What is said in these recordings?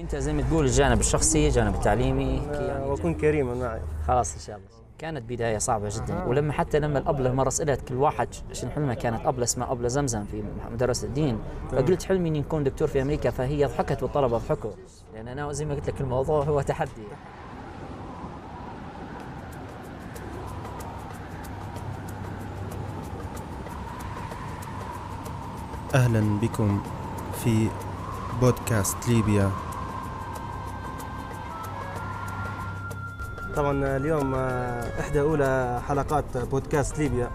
أنت زي ما تقول الجانب الشخصي الجانب التعليمي يعني وكن كريما معي. خلاص إن شاء الله. كانت بداية صعبة جدا. ولما حتى لما الأبلة مرة سألت كل واحد شنو حلمه كانت أبلة اسمها أبلة زمزم في مدرسة الدين. فقلت حلمي إني اكون دكتور في أمريكا فهي ضحكت والطلبة ضحكوا. لأن أنا زي ما قلت لك الموضوع هو تحدي. أهلا بكم في بودكاست ليبيا. طبعا اليوم آه، إحدى أولى حلقات بودكاست ليبيا.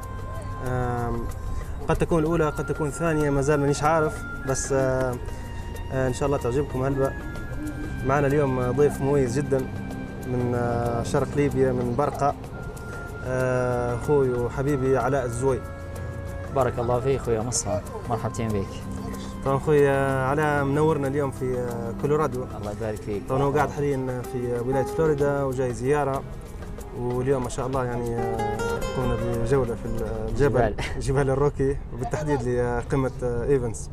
قد تكون الأولى قد تكون الثانية ما زال مانيش عارف بس آه، آه، إن شاء الله تعجبكم هلبة معنا اليوم ضيف مميز جدا من شرق ليبيا من برقة. آه، أخوي وحبيبي علاء الزوي. بارك الله فيك اخويا مصطفى. مرحبتين بك. طبعا أخوي آه، علاء منورنا اليوم في آه، كولورادو. الله يبارك فيك. طبعا هو قاعد حاليا في ولاية فلوريدا وجاي زيارة. واليوم ما شاء الله يعني آه، قمنا بجولة في الجبل. جبال. جبال الروكي وبالتحديد لقمة آه، إيفنز.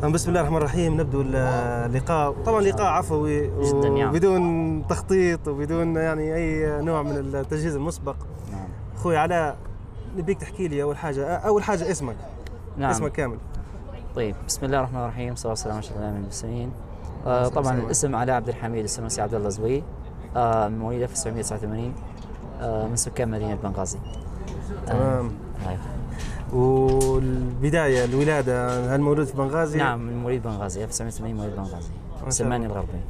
طبعاً بسم الله الرحمن الرحيم. نبدو اللقاء. طبعا لقاء عفوي جداً يعني. وبدون تخطيط وبدون يعني أي نوع من التجهيز المسبق. نعم. أخوي علاء نبيك تحكي لي أول حاجة أول حاجة اسمك. نعم. اسمك كامل. طيب بسم الله الرحمن الرحيم عليه وسلم على المرسلين آه طبعا الاسم علاء عبد الحميد السنوسي عبد الله زوي. آه مواليد 1989 آه من سكان مدينة بنغازي. تمام. أيوة. والبداية الولادة هل مولود في بنغازي؟ نعم مواليد بنغازي 1980 مواليد بنغازي. سماني. الغربي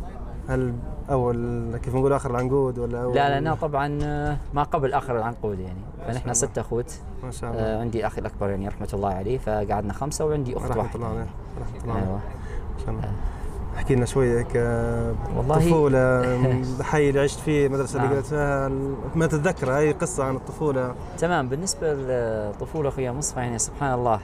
هل اول كيف نقول آخر العنقود ولا أول؟ لا لا أنا طبعا آه، ما قبل آخر العنقود يعني. فنحن. ست أخوت. ما شاء الله. آه عندي أخي الأكبر يعني رحمة الله عليه فقعدنا خمسة وعندي أخت رحمة واحدة. الله عليه يعني. رحمة الله أيوه. الله. أحكي لنا شوية هيك آه، والله- طفولة الحي اللي عشت فيه المدرسة اللي نعم. قريت فيها ما تتذكر أي قصة عن الطفولة؟ تمام. بالنسبة للطفولة أخويا مصطفى يعني سبحان الله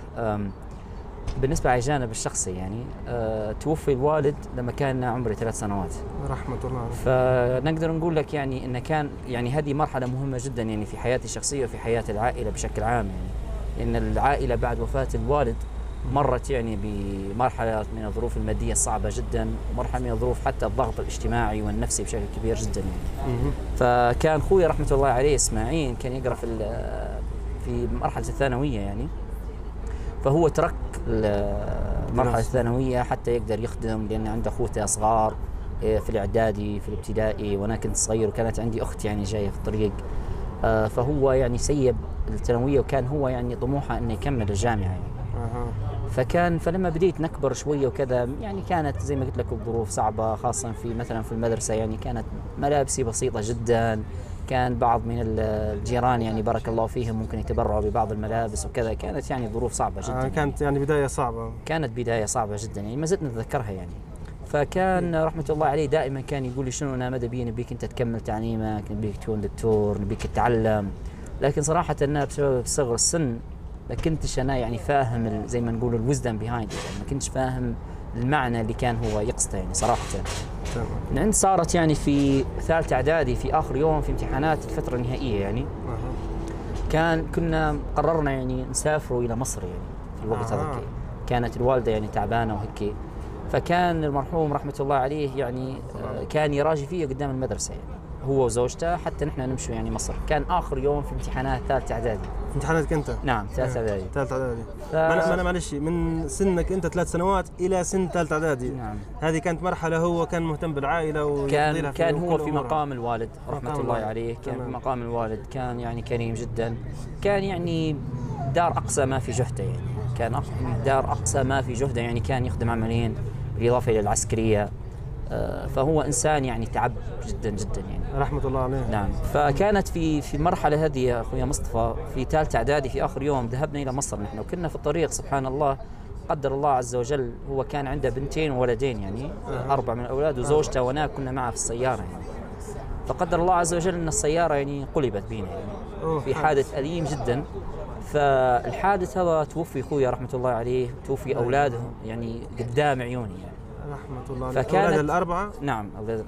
بالنسبة على الجانب الشخصي يعني أه، توفي الوالد لما كان عمري ثلاث سنوات. رحمة الله عليه. فنقدر نقول لك يعني إنه كان يعني هذه مرحلة مهمة جدا يعني في حياتي الشخصية وفي حياة العائلة بشكل عام يعني. لأن العائلة بعد وفاة الوالد مرت يعني بمرحلة من الظروف المادية الصعبة جدا ومرحلة من الظروف حتى الضغط الاجتماعي والنفسي بشكل كبير جدا يعني. فكان خوي رحمة الله عليه إسماعيل كان يقرأ في في مرحلة الثانوية يعني. فهو ترك ال- المرحله. الثانوية حتى يقدر يخدم لأن عنده أخوته صغار إيه، في الإعدادي في الابتدائي وأنا كنت صغير وكانت عندي أخت يعني جاية في الطريق. آه، فهو يعني سيب الثانوية وكان هو يعني طموحه إنه يكمل الجامعة يعني. فكان فلما بديت نكبر شوية وكذا يعني كانت زي ما قلت لك الظروف صعبة خاصة في مثلا في المدرسة يعني كانت ملابسي بسيطة جدا. كان بعض من ال- الجيران يعني بارك الله فيهم ممكن يتبرعوا ببعض الملابس وكذا. كانت يعني ظروف صعبة جدا آه، يعني. كانت يعني بداية صعبة. كانت بداية صعبة جدا يعني ما زلت نتذكرها يعني. فكان رحمة الله عليه دائما كان يقول لي شنو أنا ماذا بي نبيك أنت تكمل تعليمك نبيك تكون دكتور نبيك تتعلم. لكن صراحة أنا بسبب صغر السن ما كنتش أنا يعني فاهم زي ما نقول ال wisdom behind يعني ما كنتش فاهم المعنى اللي كان هو يقصده يعني صراحة. تمام. من عند صارت يعني في ثالثه إعدادي في آخر يوم في امتحانات الفترة النهائية يعني. كان كنا قررنا يعني نسافروا إلى مصر يعني في الوقت آه. هذاك. كانت الوالدة يعني تعبانة وهيك. فكان المرحوم رحمة الله عليه يعني آه، كان يراجي فيه قدام المدرسة يعني. هو وزوجته حتى نحن نمشي يعني مصر. كان آخر يوم في امتحانات ثالثه إعدادي. امتحاناتك انت؟ نعم ثالثه إعدادي. ثالث إعدادي. ف- ما أنا معلش من سنك انت ثلاث سنوات إلى سن ثالث إعدادي. نعم. هذه كانت مرحلة هو كان مهتم بالعائلة كان كان هو في. مقام الوالد رحمة مقام الله. عليه. كان في. مقام الوالد كان يعني كريم جدا. كان يعني دار أقصى ما في جهده يعني. كان دار أقصى ما في جهده يعني كان يخدم عملين بالاضافه إلى العسكرية. فهو إنسان يعني تعب جدا جدا يعني. رحمة الله عليه. نعم. فكانت في في المرحله هذه يا أخوي مصطفى في ثالثه إعدادي في آخر يوم ذهبنا إلى مصر نحن. وكنا في الطريق سبحان الله قدر الله عز وجل هو كان عنده بنتين وولدين يعني أربع من الأولاد وزوجته وأنا كنا معه في السيارة يعني. فقدر الله عز وجل أن السيارة يعني قلبت بينا يعني. في حادث أليم جدا. فالحادث هذا توفي أخوي رحمة الله عليه توفي اولاده يعني قدام عيوني يعني. رحمة الله. أولاد الأربعة؟ نعم لا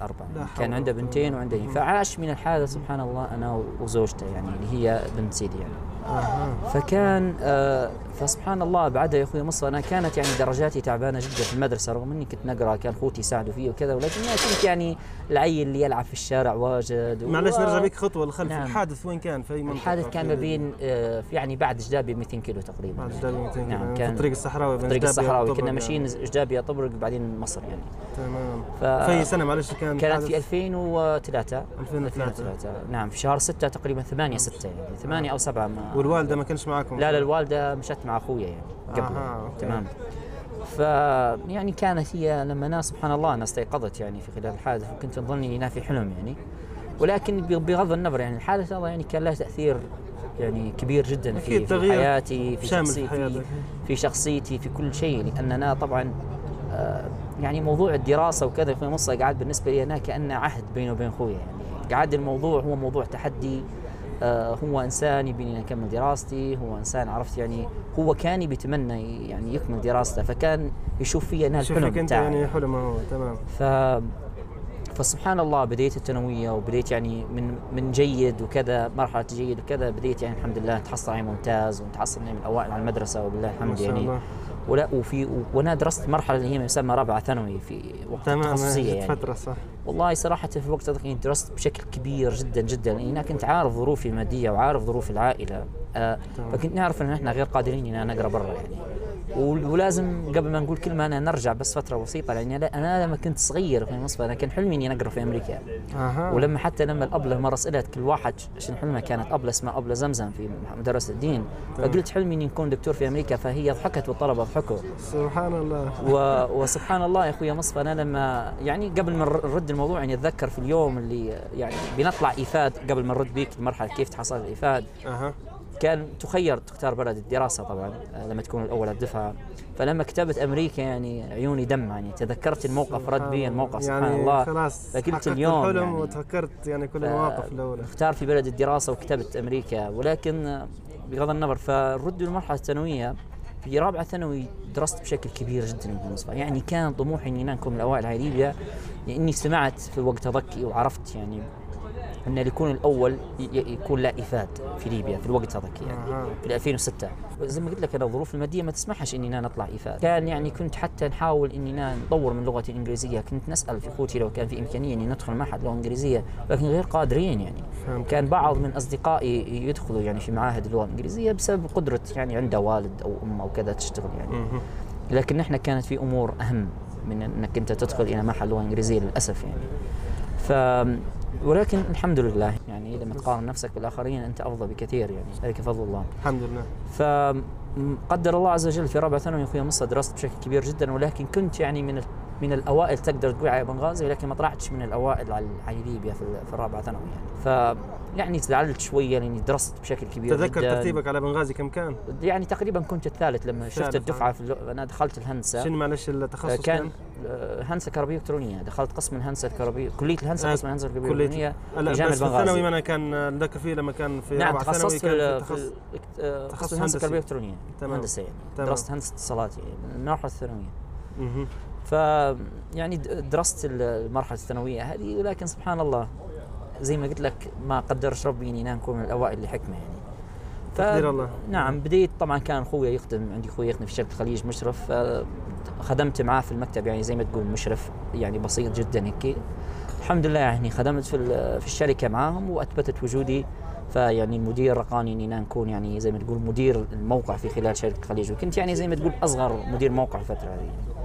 حول كان عنده بنتين وعنده. فعاش من الحادث سبحان الله أنا وزوجته يعني اللي هي بنت سيدي يعني. أها. فكان آه فسبحان الله بعدها يا أخوي مصر أنا كانت يعني درجاتي تعبانة جدا في المدرسة رغم إني كنت نقرأ كان أخوتي يساعدوا فيه وكذا ولكن أنا كنت يعني العيل اللي يلعب في الشارع واجد و- معلش نرجع بيك خطوة للخلف. نعم. الحادث وين كان؟ في اي منطقة الحادث كان في- ما بين آه في يعني بعد جدابي ب 200 كيلو تقريبا. بعد جدابي 200 نعم، كيلو. كان في الطريق الصحراوي بين الطريق الصحراوي. كنا يعني. ماشيين جدابي طبرق بعدين مصر يعني. تمام. ف- في سنة معلش كان كانت في الحادث؟ 2003 2003 نعم في شهر 6 تقريبا 8 6 يعني. 8 أو 7 ما والوالدة ما كانش معاكم؟ لا لا الوالدة مشت مع أخويا يعني قبل أها، okay. تمام. ف يعني كانت هي لما ناس سبحان الله أنا استيقظت يعني في خلال الحادث وكنت اظنني انها في حلم يعني. ولكن بغض النظر يعني الحادث هذا يعني كان له تأثير يعني كبير جدا في, في حياتي في في شخصيتي حياتك. في شخصيتي في كل شيء. لأننا طبعا آه، يعني موضوع الدراسة وكذا في مصر قاعد بالنسبة لي أنا كأنه عهد بيني وبين أخوي يعني. قاعد الموضوع هو موضوع تحدي آه، هو إنسان يبيني اكمل دراستي هو إنسان عرفت يعني هو كان بيتمنى يعني يكمل دراسته فكان يشوف في إنها الحلم أنت يعني حلم هو تمام. ف فسبحان الله بديت الثانوية وبديت يعني من من جيد وكذا مرحلة جيد وكذا بديت يعني الحمد لله تحصل على ممتاز ونتحصل يعني من الاوائل على المدرسة وبالله ما الحمد يعني الله. ولا وفي وأنا درست مرحلة اللي هي يسمى رابعة ثانوي في وقت تمام التخصصيه يعني. فترة صح. والله صراحة في الوقت هذاك يعني درست بشكل كبير جدا جدا. لأن أنا كنت عارف ظروفي المادية وعارف ظروف العائلة آه. فكنت نعرف أن إحنا غير قادرين أن نقرأ برا يعني. ولازم قبل ما نقول كلمة أنا نرجع بس فترة بسيطة لأن أنا- أنا لما كنت صغير في مصر أنا كان حلمي إني أقرأ في أمريكا. أها. ولما حتى لما الأبلة مرة سألت كل واحد شنو حلمه كانت أبلة اسمها أبلة زمزم في مدرسة الدين. فقلت حلمي إني أكون دكتور في أمريكا فهي ضحكت والطلبة ضحكوا. سبحان الله. و... وسبحان الله يا أخوي مصطفى أنا لما يعني قبل ما نر- نرد الموضوع يعني أتذكر في اليوم اللي يعني بنطلع ايفاد قبل ما نرد بيك المرحلة كيف تحصل الايفاد أها. كان تخير تختار بلد الدراسة طبعا آه، لما تكون الأول على الدفعة. فلما كتبت أمريكا يعني عيوني دمع يعني. تذكرت الموقف رد بي الموقف سبحان يعني الله. خلاص فقلت اليوم الحلم يعني. وتفكرت يعني كل المواقف الأولى. اختار في بلد الدراسة وكتبت أمريكا. ولكن آه، بغض النظر فردوا المرحله الثانويه في رابعة ثانوي درست بشكل كبير جدا بالنسبة يعني كان طموحي إني أنا اكون من الأوائل على ليبيا لأني سمعت في الوقت هذاك وعرفت يعني إن يكون الأول يكون له افاد في ليبيا في الوقت هذاك يعني. أها. في 2006 زي ما قلت لك أنا الظروف المادية ما تسمحش إني نطلع ايفاد كان يعني كنت حتى نحاول إني نطور من لغتي الإنجليزية. كنت نسأل في أخوتي لو كان في إمكانية إني ندخل معهد لغة إنجليزية لكن غير قادرين يعني. فهمت. كان بعض من أصدقائي يدخلوا يعني في معاهد اللغة الإنجليزية بسبب قدرة يعني عنده والد أو أم أو كذا تشتغل يعني. لكن إحنا كانت في أمور أهم من إنك أنت تدخل إلى معهد لغة إنجليزية للأسف يعني. ف ولكن الحمد لله يعني لما تقارن نفسك بالآخرين أنت أفضل بكثير يعني ذلك فضل الله. الحمد لله. فقدر الله عز وجل في رابعه ثانوي أخوي مصر درست بشكل كبير جدا ولكن كنت يعني من من الأوائل تقدر تقول على بنغازي ولكن ما طلعتش من الأوائل على ليبيا في, ال- في الرابعة ثانوي يعني ف يعني زعلت شوية لأني درست بشكل كبير تذكر جدا. ترتيبك على بنغازي كم كان؟ يعني تقريبا كنت الثالث لما شفت الثالث، الدفعة في اللو... أنا دخلت الهندسة. شنو معلش آه، التخصص كان آه، هندسة كهربائية إلكترونية. دخلت قسم الهندسة الكهربائية كلية الهندسة آه، قسم الهندسة الالكترونيه لا في جامعة بس الثانوي بنغازي. ما أنا كان نذكر فيه لما كان في نعم تخصصت في, في تخصص آه، الهندسه هندسي. الكهربائيه الالكترونيه تمام. هندسة يعني. تمام. درست هندسة اتصالات يعني من المرحله الثانوية. ف يعني درست ال- المرحلة الثانوية هذه ولكن سبحان الله زي ما قلت لك ما قدرش ربي إني أنا نكون من الأوائل لحكمه يعني ف- تقدير الله. نعم بديت طبعا كان أخوي يخدم عندي أخوي يخدم في شركة الخليج مشرف خدمت معاه في المكتب يعني زي ما تقول مشرف يعني بسيط جدا هيك الحمد لله يعني خدمت في في الشركة معاهم وأثبتت وجودي فيعني المدير رقاني إني نكون يعني زي ما تقول مدير الموقع في خلال شركة الخليج وكنت يعني زي ما تقول أصغر مدير موقع الفترة هذه يعني.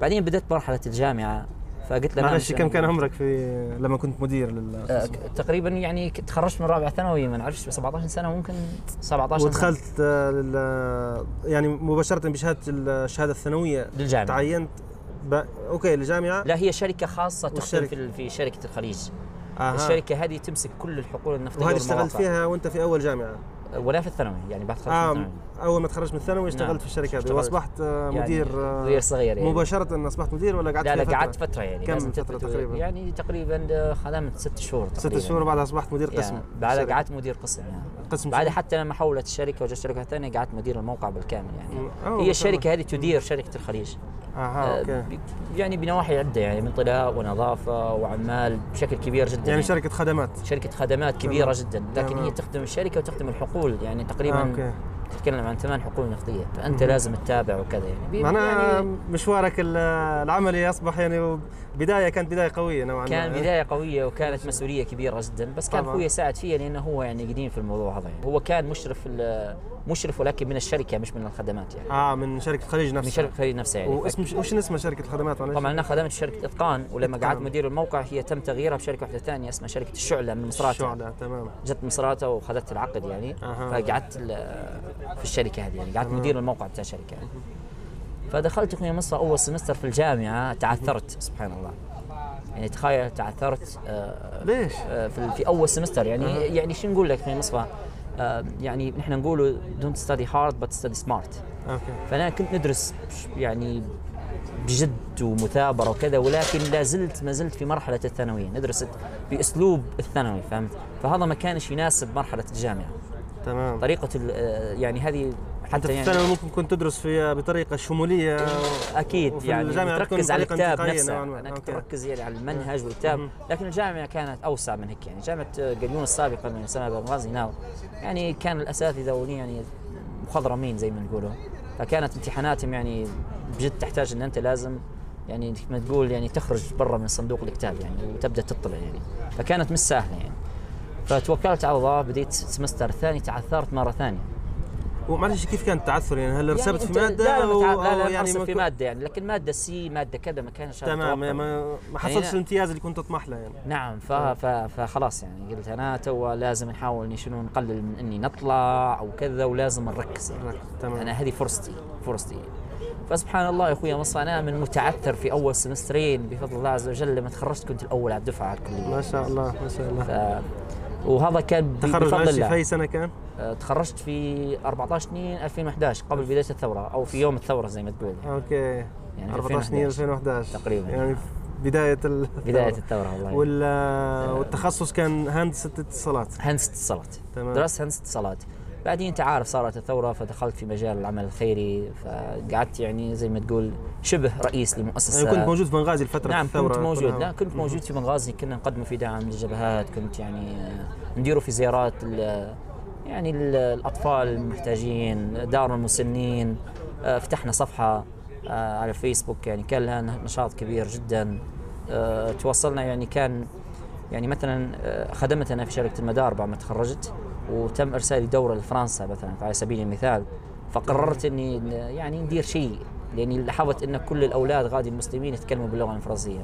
بعدين بدأت مرحلة الجامعة فقلت له معلش كم كان عمرك في لما كنت مدير لل آه، تقريبا يعني تخرجت من رابعه ثانوي ما نعرفش 17 سنة ممكن 17 سنه ودخلت آه، لل يعني مباشرة بشهادة الشهادة الثانوية للجامعة تعينت ب... أوكي الجامعة لا هي شركة خاصة تخدم؟ في, في شركة الخليج آها. الشركة هذه تمسك كل الحقول النفطية وهذه اشتغلت. فيها وأنت في أول جامعة ولا في الثانوي يعني بعد خلص آه الثانوي أول ما تخرجت من الثانوي اشتغلت نعم، في الشركة هذه. وأصبحت آه، يعني مدير آه، مدير صغير يعني مباشرة أن أصبحت مدير ولا قعدت لا لا قعدت فترة؟ فترة يعني كم تثبت- تقريباً؟ يعني تقريبا خدمت ست شهور ست تقريباً. شهور بعدها أصبحت مدير قسم يعني بعد الشركة. قعدت مدير قسم يعني قسم بعد؟ حتى لما حولت الشركة وجت شركة ثانية قعدت مدير الموقع بالكامل يعني هي الشركة هذه تدير شركة الخليج أها آه، okay يعني بنواحي عدة يعني من طلاء ونظافة وعمال بشكل كبير جدا يعني شركة خدمات شركة خدمات كبيرة. جدا لكن. هي تخدم الشركة وتخدم الحقول يعني تقريبا آه، okay تتكلم عن ثمان حقول نفطية فأنت لازم تتابع وكذا يعني. بي- معناها يعني مشوارك ال- العملي أصبح يعني بداية كانت بداية قوية نوعا ما كان بداية قوية وكانت مسؤولية كبيرة جدا بس كان. أخوي ساعد فيها لأنه هو يعني قديم في الموضوع هذا يعني هو كان مشرف مشرف ولكن من الشركة مش من الخدمات يعني آه من شركة خليج نفسها من شركة الخليج نفسها يعني واسم وش اسم شركة الخدمات معلش؟ طبعا أنا خدمت شركة إتقان ولما. قعدت مدير الموقع هي تم تغييرها بشركة واحدة ثانية اسمها شركة الشعلة من مصراتة شعلة تمام جت مصراتة وخذت العقد يعني أها. فقعدت في الشركة هذه يعني قعدت. مدير الموقع بتاع الشركة يعني. فدخلت أخوي مصر أول سمستر في الجامعة تعثرت سبحان الله. يعني تخيل تعثرت آه، ليش؟ آه، في في أول سمستر. يعني يعني شو نقول لك أخوي مصطفى آه، يعني نحن نقولوا don't study hard but study smart okay. فأنا كنت ندرس يعني بجد ومثابرة وكذا ولكن لا زلت ما زلت في مرحلة الثانوية. ندرس بأسلوب الثانوي فهمت؟ فهذا ما كانش يناسب مرحلة الجامعة. تمام. طريقة آه، يعني هذه حتى في يعني الثانوي ممكن كنت تدرس في بطريقة شمولية أكيد يعني تركز على الكتاب نفسه. okay. اركز يعني على المنهج والكتاب. لكن الجامعة كانت أوسع من هيك يعني. جامعة قاريونس السابقة من سنة بنغازي now يعني كان الأساتذة ولي يعني مخضرمين زي ما نقولوا. فكانت امتحاناتهم يعني بجد تحتاج إن أنت لازم يعني ما تقول يعني تخرج برا من صندوق الكتاب يعني وتبدأ تطلع يعني. فكانت مش سهلة يعني. فتوكلت على الله بديت ال semester الثاني تعثرت مرة ثانية. ومعلش كيف كان التعثر يعني هل رسبت يعني في مادة لا لا, أو. لا, لا أو يعني ما في مادة يعني لكن مادة C مادة كذا ما كانش تمام. ما, ما يعني حصلتش أنا- الامتياز اللي كنت تطمح له يعني نعم ف... ف... فخلاص يعني قلت أنا تو لازم نحاول إني شنو نقلل من إني نطلع أو كذا ولازم نركز يعني تمام أنا هذه فرصتي فرصتي فسبحان الله يا أخوي مصطفى أنا من متعثر في أول سمسترين بفضل الله عز وجل لما تخرجت كنت الأول على الدفعة على الكلية ما شاء الله ما شاء الله. وهذا كان تخرج بفضل معلش في الله. أي سنة كان؟ آه، تخرجت في 14 2 2011 قبل بداية الثورة أو في يوم الثورة زي ما تقول. يعني, okay. يعني 14 2 2011 2011 تقريبا. يعني في بداية ال... بداية الثورة والله. وال... والتخصص كان هندسة اتصالات. هندسة اتصالات. تمام. درست هندسة اتصالات. بعدين انت عارف صارت الثورة فدخلت في مجال العمل الخيري فقعدت يعني زي ما تقول شبه رئيس لمؤسسة. يعني كنت موجود في بنغازي الفترة نعم الثورة كنت موجود. لا كنت موجود في بنغازي. كنا نقدم في دعم للجبهات. كنت يعني نديروا في زيارات يعني ال- الأطفال المحتاجين دار المسنين. آه، فتحنا صفحة آه، على الفيسبوك. يعني كان لها نشاط كبير جدا. آه، توصلنا يعني كان يعني مثلا خدمت أنا في شركة المدار بعد ما تخرجت. وتم ارسالي دورة لفرنسا مثلا على سبيل المثال. فقررت إني يعني ندير شيء لأني لاحظت إن كل الأولاد غادي المسلمين يتكلموا باللغة الفرنسية.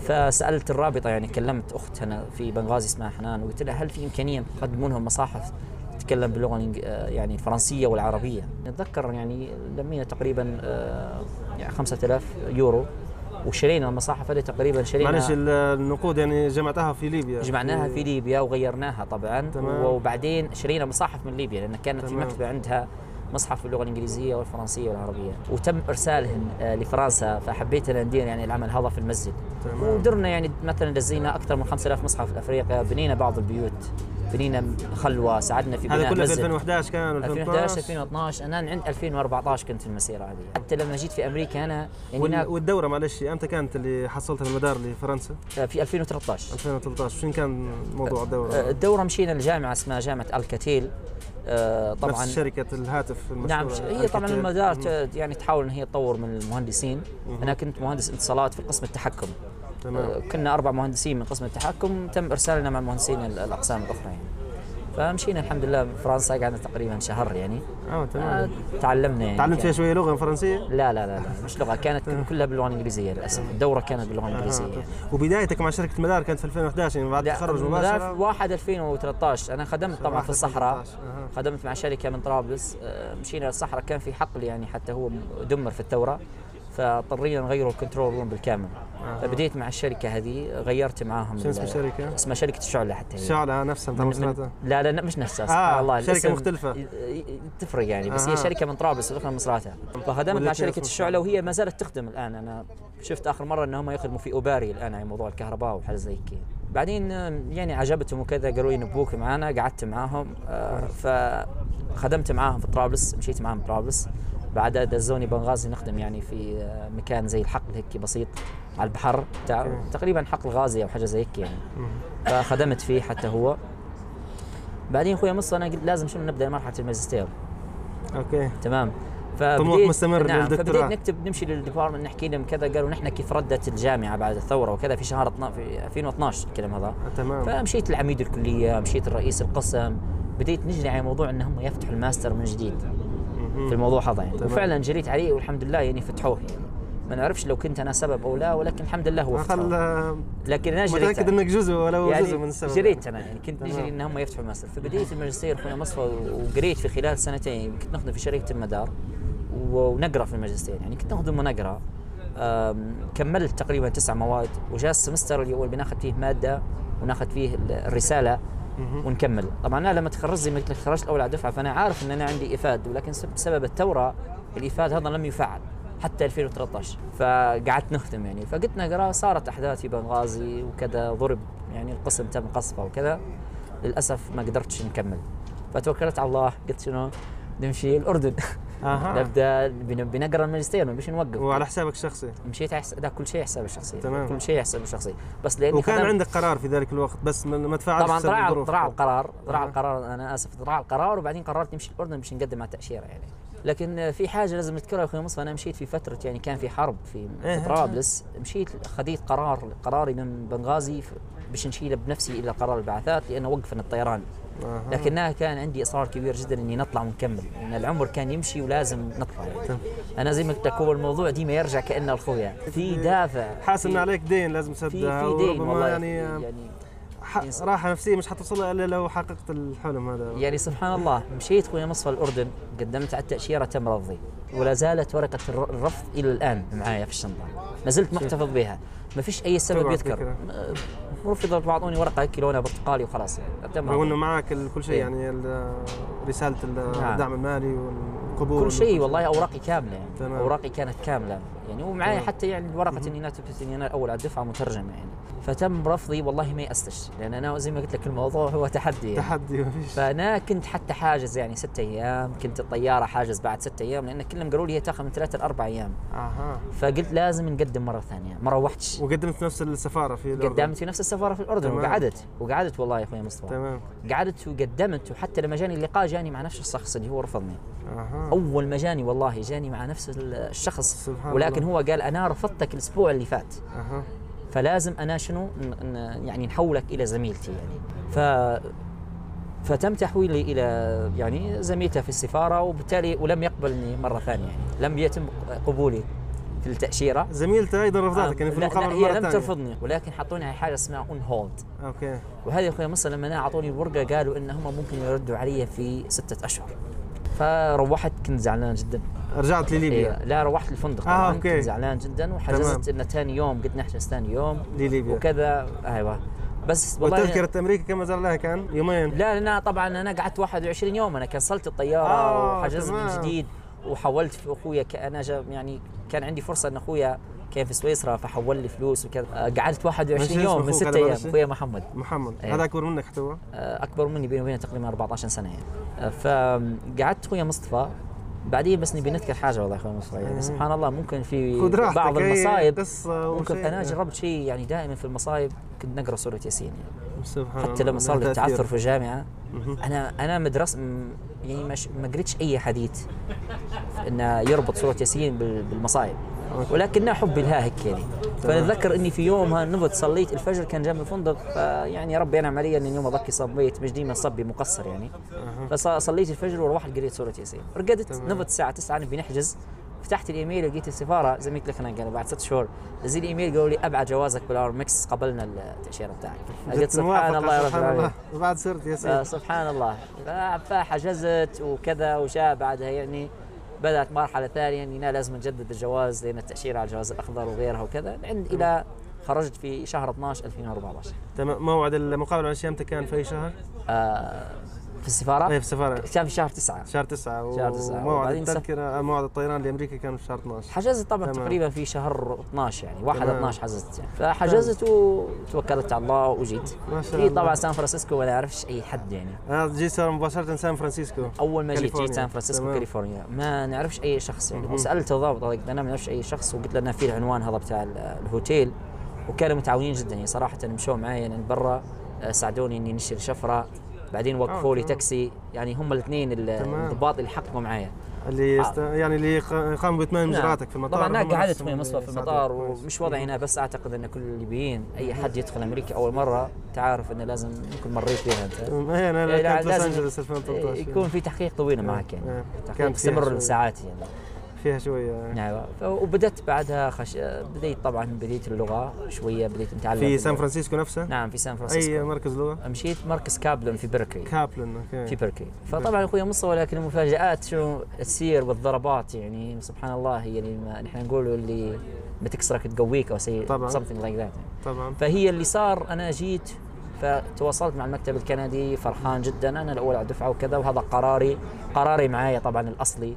فسألت الرابطة يعني كلمت أخت هنا في بنغازي اسمها حنان وقلت لها هل في إمكانية تقدموا لهم مصاحف تتكلم باللغة يعني الفرنسية والعربية؟ نتذكر يعني لمينا تقريبا آه، يعني 5000 يورو. وشرينا المصاحف هذه تقريبا شرينا معلش ال- النقود يعني جمعتها في ليبيا جمعناها في ليبيا وغيرناها طبعا تمام. وبعدين شرينا مصاحف من ليبيا لأن كانت في تمام. مكتبة عندها مصحف باللغة الإنجليزية والفرنسية والعربية. وتم ارسالهن آه، لفرنسا فحبيت أن ندير يعني العمل هذا في المسجد. ودرنا يعني مثلا دزينا أكثر من 5000 مصحف في أفريقيا بنينا بعض البيوت بنينا خلوة ساعدنا في هذا بناء كله في مسجد. 2011 كان 2011 2012 أنا عند 2014 كنت في المسيرة هذه حتى لما جيت في أمريكا أنا يعني والدورة معلش إمتى كانت اللي حصلتها المدار لفرنسا؟ في 2013 2013 شنو كان موضوع آه، الدورة؟ الدوره مشينا لجامعة اسمها جامعة الكتيل آه، طبعا نفس شركه الهاتف نعم هي طبعا. المدار مم. يعني تحاول إن هي تطور من المهندسين مهم. أنا كنت مهندس اتصالات في قسم التحكم تمام آه، كنا أربع مهندسين من قسم التحكم تم إرسالنا مع المهندسين ال- الأقسام الأخرى يعني فمشينا الحمد لله فرنسا قعدنا تقريبا شهر يعني. آه آه، تمام تعلمنا يعني. تعلمت فيها شوية لغة فرنسية؟ لا لا لا لا مش لغة كانت كلها باللغة الإنجليزية للأسف. الدورة كانت باللغة الإنجليزية. آه. يعني. وبدايتك مع شركة المدار كانت في 2011 يعني بعد التخرج مدار مباشرة؟ 1 2013 أنا خدمت طبعا في الصحراء. 2013. أها. خدمت مع شركة من طرابلس. آه، مشينا للصحراء. كان في حقل يعني حتى هو دمر في الثورة. فاضطرينا نغيروا ال control room بالكامل أها. فبديت مع الشركة هذه غيرت معاهم شو اسم ال- الشركة؟ اسمها شركة الشعله حتى هي الشعلة نفسها أنت من- من- لا لا مش نفسها سبحان الله شركة الاسم مختلفة. ي- ي- تفرق يعني بس أها. هي شركة من طرابلس الأخرى من مصراتها فخدمت مع شركة الشعلة وهي ما زالت تخدم الآن أنا شفت آخر مرة إنهم يخدموا في أوباري الآن على موضوع الكهرباء وحاجه زي كذا بعدين آه، يعني عجبتهم وكذا قالوا لي نبوك معانا قعدت معاهم آه، فخدمت معاهم في طرابلس مشيت معاهم طرابلس بعدها دزوني بنغازي نخدم يعني في آه، مكان زي الحقل هيك بسيط على البحر. تقريبا حقل غازي أو حاجة زي هيك يعني. فخدمت فيه حتى هو. بعدين أخوي مصطفى أنا قلت لازم شنو نبدأ مرحلة الماجستير. okay. تمام. طموح مستمر نعم. فبديت نكتب نمشي لل department نحكي لهم كذا قالوا نحن كيف ردت الجامعة بعد الثورة وكذا في شهر 12 في 2012 الكلام هذا. آه، تمام. فمشيت لعميد الكلية مشيت لرئيس القسم. بديت نجري على موضوع انهم يفتحوا الماستر من جديد. في الموضوع هذا يعني. وفعلا جريت عليه والحمد لله يعني فتحوه يعني. ما نعرفش لو كنت أنا سبب أو لا ولكن الحمد لله هو خل فتحوه. لكن أنا جريت متأكد. إنك جزء ولو يعني جزء من السبب. جريت أنا يعني. كنت. نجري إن هم يفتحوا الماستر فبديت الماجستير أخوي مصطفى وقريت في خلال سنتين. كنت نخدم في شركه المدار ونقرأ في الماجستير. يعني كنت نخدم ونقرأ. كملت تقريبا تسع مواد وجاء ال semester هو بناخذ فيه مادة وناخذ فيه ال- الرسالة. ونكمل. طبعا أنا لما تخرجت زي ما قلت لك تخرجت الأول على دفعة فأنا عارف إن أنا عندي إيفاد ولكن سب- بسبب الثورة الإيفاد هذا لم يفعل حتى 2013 فقعدت نخدم يعني. فقلت نقرا صارت أحداث في بنغازي وكذا ضرب يعني القسم تم قصفه وكذا. للأسف ما قدرتش نكمل. فتوكلت على الله. قلت شنو؟ نمشي الأردن. أها نبدأ بن- بنقرأ الماجستير ما بيش نوقف وعلى حسابك الشخصي مشيت على حس- لا كل شيء حساب الشخصي تمام. كل شيء حساب الشخصي بس لأني وكان عندك قرار في ذلك الوقت بس ما تفاعلش طبعا الظروف. ضاع القرار أها. القرار أنا آسف ضاع القرار وبعدين قررت نمشي الأردن باش نقدم على التاشيره يعني لكن في حاجة لازم نذكرها أخوي مصطفى أنا مشيت في فترة يعني كان في حرب في. في طرابلس مشيت خذيت قرار قراري من بنغازي باش نشيله بنفسي إلى قرار البعثات لأنه وقفنا الطيران. لكنها كان عندي إصرار كبير جدا إني نطلع ونكمل. لأن العمر كان يمشي ولازم نطلع. يعني. أنا زي ما قلت لك هو الموضوع ديما يرجع كأنه اخويا في دافع حاسس إن في- عليك دين لازم في تسدها في دين وربما والله. يعني, يعني راحة نفسية مش حتوصلها إلا لو حققت الحلم هذا. يعني سبحان الله مشيت خويا مصفى الأردن قدمت على التأشيرة تم رفضي. ولا زالت ورقة الر- الرفض إلى الآن معايا في الشنطة. ما زلت محتفظ بها ما فيش أي سبب يذكر رفضوا بعطوني ورقة هيك لونها برتقالي وخلاص يعني تم رغم إنه. معك كل شيء إيه. يعني ال- رسالة ال- نعم. الدعم المالي والقبول كل شيء والله أوراقي كاملة يعني تمام. أوراقي كانت كاملة يعني ومعايا تمام. حتى يعني ورقة إني أنا تثبت إني أنا الأول على الدفعه مترجم يعني. فتم رفضي والله ما يأستش لأن أنا زي ما قلت لك الموضوع هو تحدي يعني. تحدي ما فيش. فأنا كنت حتى حاجز يعني ستة أيام كنت الطيارة حاجز بعد ستة أيام لأن كلهم قالوا لي هي تاخذ من ثلاثة لأربع أيام. أها. فقلت لازم نقدم مرة ثانية ما روحتش. وقدمت نفس السفارة في الأردن. قدمت في نفس السفارة في الأردن تمام. وقعدت وقعدت والله يا أخوي مصطفى. تمام. قعدت وقدمت وحتى لما جاني اللقاء جاني مع نفس الشخص اللي هو رفضني. أها. أول ما جاني والله جاني مع نفس الشخص. سبحان ولكن الله. هو قال أنا رفضتك الأسبوع اللي فات. فلازم أنا شنو؟ يعني نحولك إلى زميلتي يعني. ف فتم تحويلي إلى يعني زميلته في السفارة وبالتالي ولم يقبلني مرة ثانية يعني. لم يتم قبولي في التأشيرة. زميلته أيضا رفضتك يعني في لا, لا المقابلة هي لم. ترفضني ولكن حطوني على حاجة اسمها on hold okay. وهذه يا أخوي مصر لما أنا أعطوني الورقه قالوا إن هم ممكن يردوا علي في ستة أشهر. فروحت كنت زعلان جدا. رجعت لليبيا؟ إيه لا روحت الفندق آه، أوكي. كنت زعلان جدا وحجزت إنه ثاني يوم قلت نحجز ثاني يوم. لليبيا. وكذا أيوه. بس والله وتذكرة أمريكا كم زال لها كان؟ يومين؟ لا أنا طبعا أنا قعدت 21 يوم. أنا كنسلت الطيارة آه، وحجزت من. جديد وحولت في أخويا أنا يعني كان عندي فرصة إن أخويا كان في سويسرا فحول لي فلوس وكذا آه، قعدت ماشي 21 اسم يوم من أخوك 6 هذا أيام؟ أخويا محمد محمد إيه. هذا أكبر منك حتى هو آه، أكبر مني بيني وبينه تقريبا 14 سنة يعني آه، فقعدت أخويا مصطفى بعدين بس نبي نذكر حاجة والله أخوي مصطفى يعني مم. سبحان الله ممكن في بعض المصايب ممكن. أنا جربت شيء يعني دائما في المصايب كنت نقرأ سورة ياسين يعني سبحان حتى. لما صار لي. التعثر في الجامعة. أنا أنا مدرسه م- يعني ما قريتش أي حديث إنه يربط سورة ياسين بال- بالمصايب ولكنها حبي لها هيك يعني. فنتذكر إني في يومها نضت صليت الفجر كان جنب الفندق فيعني ربي انعم علي إني اليوم هذاكي صليت مش ديما صبي مقصر يعني. فصليت الفجر وروحت قريت سورة ياسين. رقدت. نضت الساعة 9 نبي نحجز فتحت الإيميل لقيت السفارة زي ما قلت لك أنا قالوا بعد ست شهور. نزل ايميل قالوا لي أبعد جوازك بالأرامكس قبلنا التأشيرة بتاعك. قلت سبحان الله يا رب العالمين. وبعد سورة ياسين. سبحان الله. فحجزت وكذا وجاء بعدها يعني. بدأت مرحلة ثانية إني أنا لازم نجدد الجواز لأن التأشيرة على الجواز الأخضر وغيرها وكذا. عند إلى خرجت في شهر 12 2014 تمام. موعد المقابلة مع إمتى كان في أي شهر؟ آه في السفارة. إيه في السفارة. كان في شهر تسعة. شهر تسعة شهر تسعة. وموعد وبعدين سف- التذكرة موعد الطيران لأمريكا كان في شهر 12 حجزت طبعا تمام. تقريبا في شهر 12 يعني. 1 تمام. 12 حجزت يعني. فحجزت وتوكلت على الله وجيت. ما شاء في الله. طبعا سان فرانسيسكو ما نعرفش أي حد يعني. أنا جيت صار مباشرة سان فرانسيسكو أول ما جيت جيت. سان فرانسيسكو. كاليفورنيا. ما نعرفش أي شخص يعني. وسالت الضابط أنا ما نعرفش أي شخص. وقلت له في العنوان هذا بتاع ال- الهوتيل. وكانوا متعاونين جدا يعني. صراحة مشوا معي يعني برا آه، ساعدوني إني نشتري شفرة. بعدين وقفوا لي تمام. تاكسي يعني هم الاثنين. الضباط اللي حققوا معايا اللي يست... يعني اللي قاموا بإتمام نعم. إجراءاتك في المطار طبعا أنا قعدت في مصطفى في. المطار. ومش وضعي هنا بس أعتقد إن كل الليبيين أي حد يدخل أمريكا أول مرة تعرف إنه لازم يمكن مريت فيها أنت إيه أنا إيه، لا، كنت لوس انجلوس 2013 يكون في تحقيق طويل معك إيه. يعني كانت تحقيق شوي. لساعات يعني فيها شوية. نعم. وبدأت بعدها خش... بديت طبعا بديت اللغة شوية بديت نتعلم في سان. فرانسيسكو نفسه؟ نعم في سان فرانسيسكو. مركز لغة؟ مشيت مركز كابلن في بيركلي كابلن في okay بيركلي فطبعا أخوي مصطفى ولكن المفاجآت شو تصير والضربات يعني سبحان الله هي اللي ما نحن نقوله اللي بتكسرك تقويك أو شيء طبعاً. something like that. طبعا. فهي اللي صار أنا جيت فتواصلت مع المكتب الكندي فرحان جدا أنا الأول على الدفعه وكذا وهذا قراري قراري معايا طبعا الأصلي.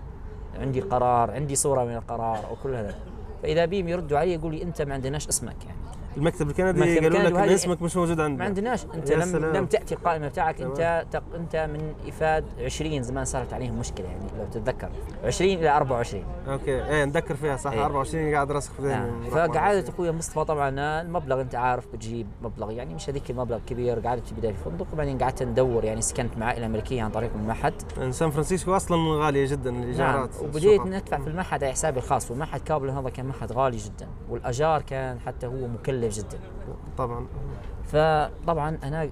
عندي قرار عندي صورة من القرار وكل هذا. فإذا بيم يردوا علي يقول لي أنت ما عندناش اسمك يعني. المكتب الكندي قالوا لك إن اسمك مش موجود عندنا. ما عندناش. أنت لم سلام. لم تأتي القائمة بتاعك. أنت تق... أنت من إفاد 20 زمان صارت عليهم مشكلة يعني لو تتذكر. 20 إلى 24 أوكي. إيه نذكر فيها صح؟ إيه. 24 قاعد راسخ في ذهني. نعم. فقعدت 24. أخوي مصطفى طبعا المبلغ أنت عارف بتجيب مبلغ يعني مش هذيك المبلغ كبير قعدت في بداية الفندق. وبعدين قعدت ندور يعني سكنت مع عائله أمريكية عن طريق المعهد. سان فرانسيسكو أصلا غالية جدا نعم. الإيجارات وبديت الشقق. ندفع في المعهد على حسابي الخاص. والمعهد كابلن هذا كان معهد غالي جدا. والأجار كان حتى هو مكلف جدا. طبعا. فطبعا أنا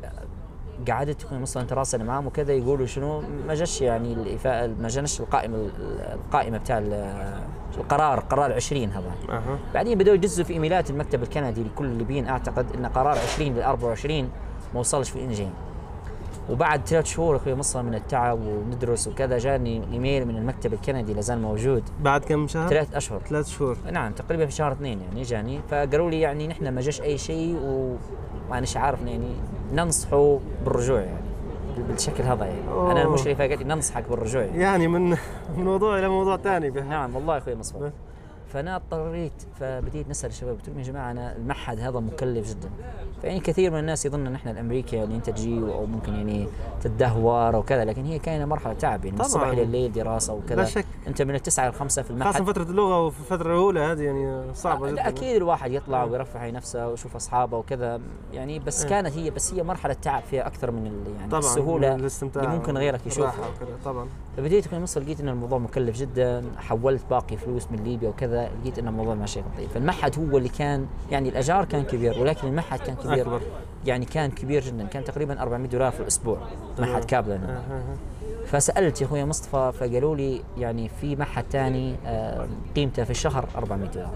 قعدت أخوي مصطفى نتراسل معاهم وكذا يقولوا شنو ما جاش يعني الإيفاد ما جاناش القائمة القائمة بتاع ال- القرار قرار 20 هذا. أها. بعدين بدأوا يجزوا في إيميلات المكتب الكندي لكل الليبيين أعتقد إن قرار 20 ل 24 ما وصلش في إنجين. وبعد ثلاث شهور أخوي مصر من التعب وندرس وكذا جاني إيميل من المكتب الكندي لازال موجود بعد كم شهر؟ ثلاث أشهر ثلاث شهور نعم تقريبا في شهر اثنين يعني جاني فقالوا لي يعني نحن ما جاش أي شيء ومانيش عارف يعني ننصحه بالرجوع يعني بالشكل هذا يعني أنا أوه. المشرفة قالت لي ننصحك بالرجوع يعني. يعني من من موضوع إلى موضوع ثاني. نعم والله أخوي مصطفى. فأنا اضطريت فبديت نسأل الشباب قلت لهم يا جماعة أنا المعهد هذا مكلف جدا. فيعني كثير من الناس يظن إن إحنا الامريكا يعني أنت تجي أو ممكن يعني تدهور وكذا لكن هي كانت مرحلة تعب يعني من. الصبح إلى الليل دراسة وكذا لا شك. أنت من التسعة إلى الخمسة في خاصة المعهد فترة اللغة وفي الفترة الأولى هذه يعني صعبة جدا. أكيد الواحد يطلع ويرفع عن نفسه ويشوف أصحابه وكذا. يعني بس إيه. كانت هي بس هي مرحلة تعب فيها أكثر من يعني طبعا السهولة اللي ممكن غيرك يشوفها. طبعا. فبديت في مصر لقيت إن الموضوع مكلف جدا حولت باقي فلوس من ليبيا وكذا. لقيت ان الموضوع ماشي طيب فالمعهد هو اللي كان يعني الاجار كان كبير ولكن المعهد كان كبير. أكبر. يعني كان كبير جدا. كان تقريبا 400 دولار في الأسبوع معهد كابلن. فسألت يا أخوي مصطفى فقالوا لي يعني في معهد ثاني آه، قيمته في الشهر 400 دولار.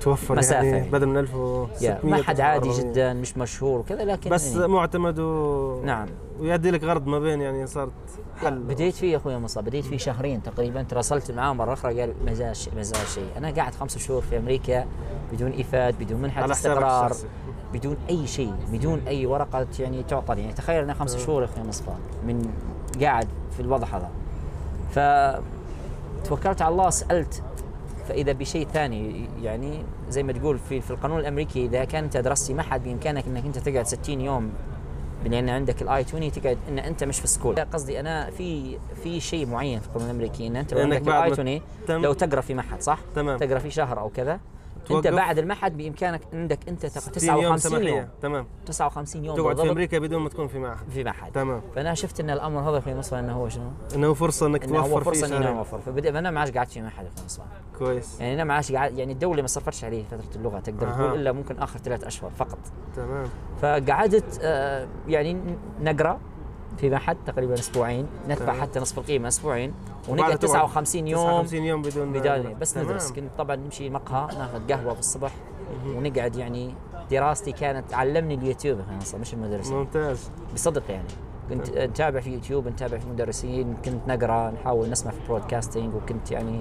توفر مسافة يعني. يعني. بدل من يا 1600 معهد عادي 400. جدا مش مشهور وكذا لكن بس يعني. معتمد و نعم. ويؤدي لك غرض ما بين يعني صارت حل. بديت فيه يا أخوي مصطفى بديت فيه شهرين تقريبا تواصلت معاه مرة أخرى قال ما زال شيء. ما زال شيء أنا قاعد خمس شهور في أمريكا بدون إفاد بدون منحة استقرار. بدون أي شيء بدون أي ورقة يعني تعطى يعني تخيل أنا خمس شهور يا أخوي مصطفى من قاعد في الوضع هذا. ف توكلت على الله سألت فإذا بشيء ثاني يعني زي ما تقول في في القانون الأمريكي إذا كان انت درست في معهد بإمكانك إنك أنت تقعد 60 يوم لأن عندك ال I 20 تقعد إن أنت مش في school قصدي أنا في في شيء معين في القانون الأمريكي إن أنت لو عندك ال I ما 20 تم- لو تقرأ في معهد صح؟ تمام. تقرأ في شهر أو كذا أنت توقف. بعد المعهد بإمكانك عندك أنت تق- 60 يوم 59 يوم سماحية. تمام. 59 يوم تقعد في أمريكا بدون ما تكون في معهد. في معهد. تمام. فأنا شفت إن الأمر هذا في مصر إنه هو شنو؟ إنه فرصة إنك هو توفر فرصة فيه اني أنا اوفر فبدا أنا ما عادش قعدت في معهد في مصر. كويس. يعني أنا ما عادش قاعد يعني الدولة ما صرفتش عليه فترة اللغة تقدر أها. تقول إلا ممكن آخر ثلاث أشهر فقط. تمام. فقعدت آه، يعني نقرأ. في معهد تقريبا أسبوعين ندفع. حتى نصف القيمة أسبوعين ونقعد تقعد 59 يوم. 59 يوم بدون بداية بس تمام. ندرس كنت طبعا نمشي مقهى ناخذ قهوة في الصبح ونقعد يعني. دراستي كانت علمني اليوتيوب أصلا مش المدرسين ممتاز. بصدق يعني. كنت نتابع في يوتيوب نتابع في مدرسين كنت نقرأ نحاول نسمع في podcasting وكنت يعني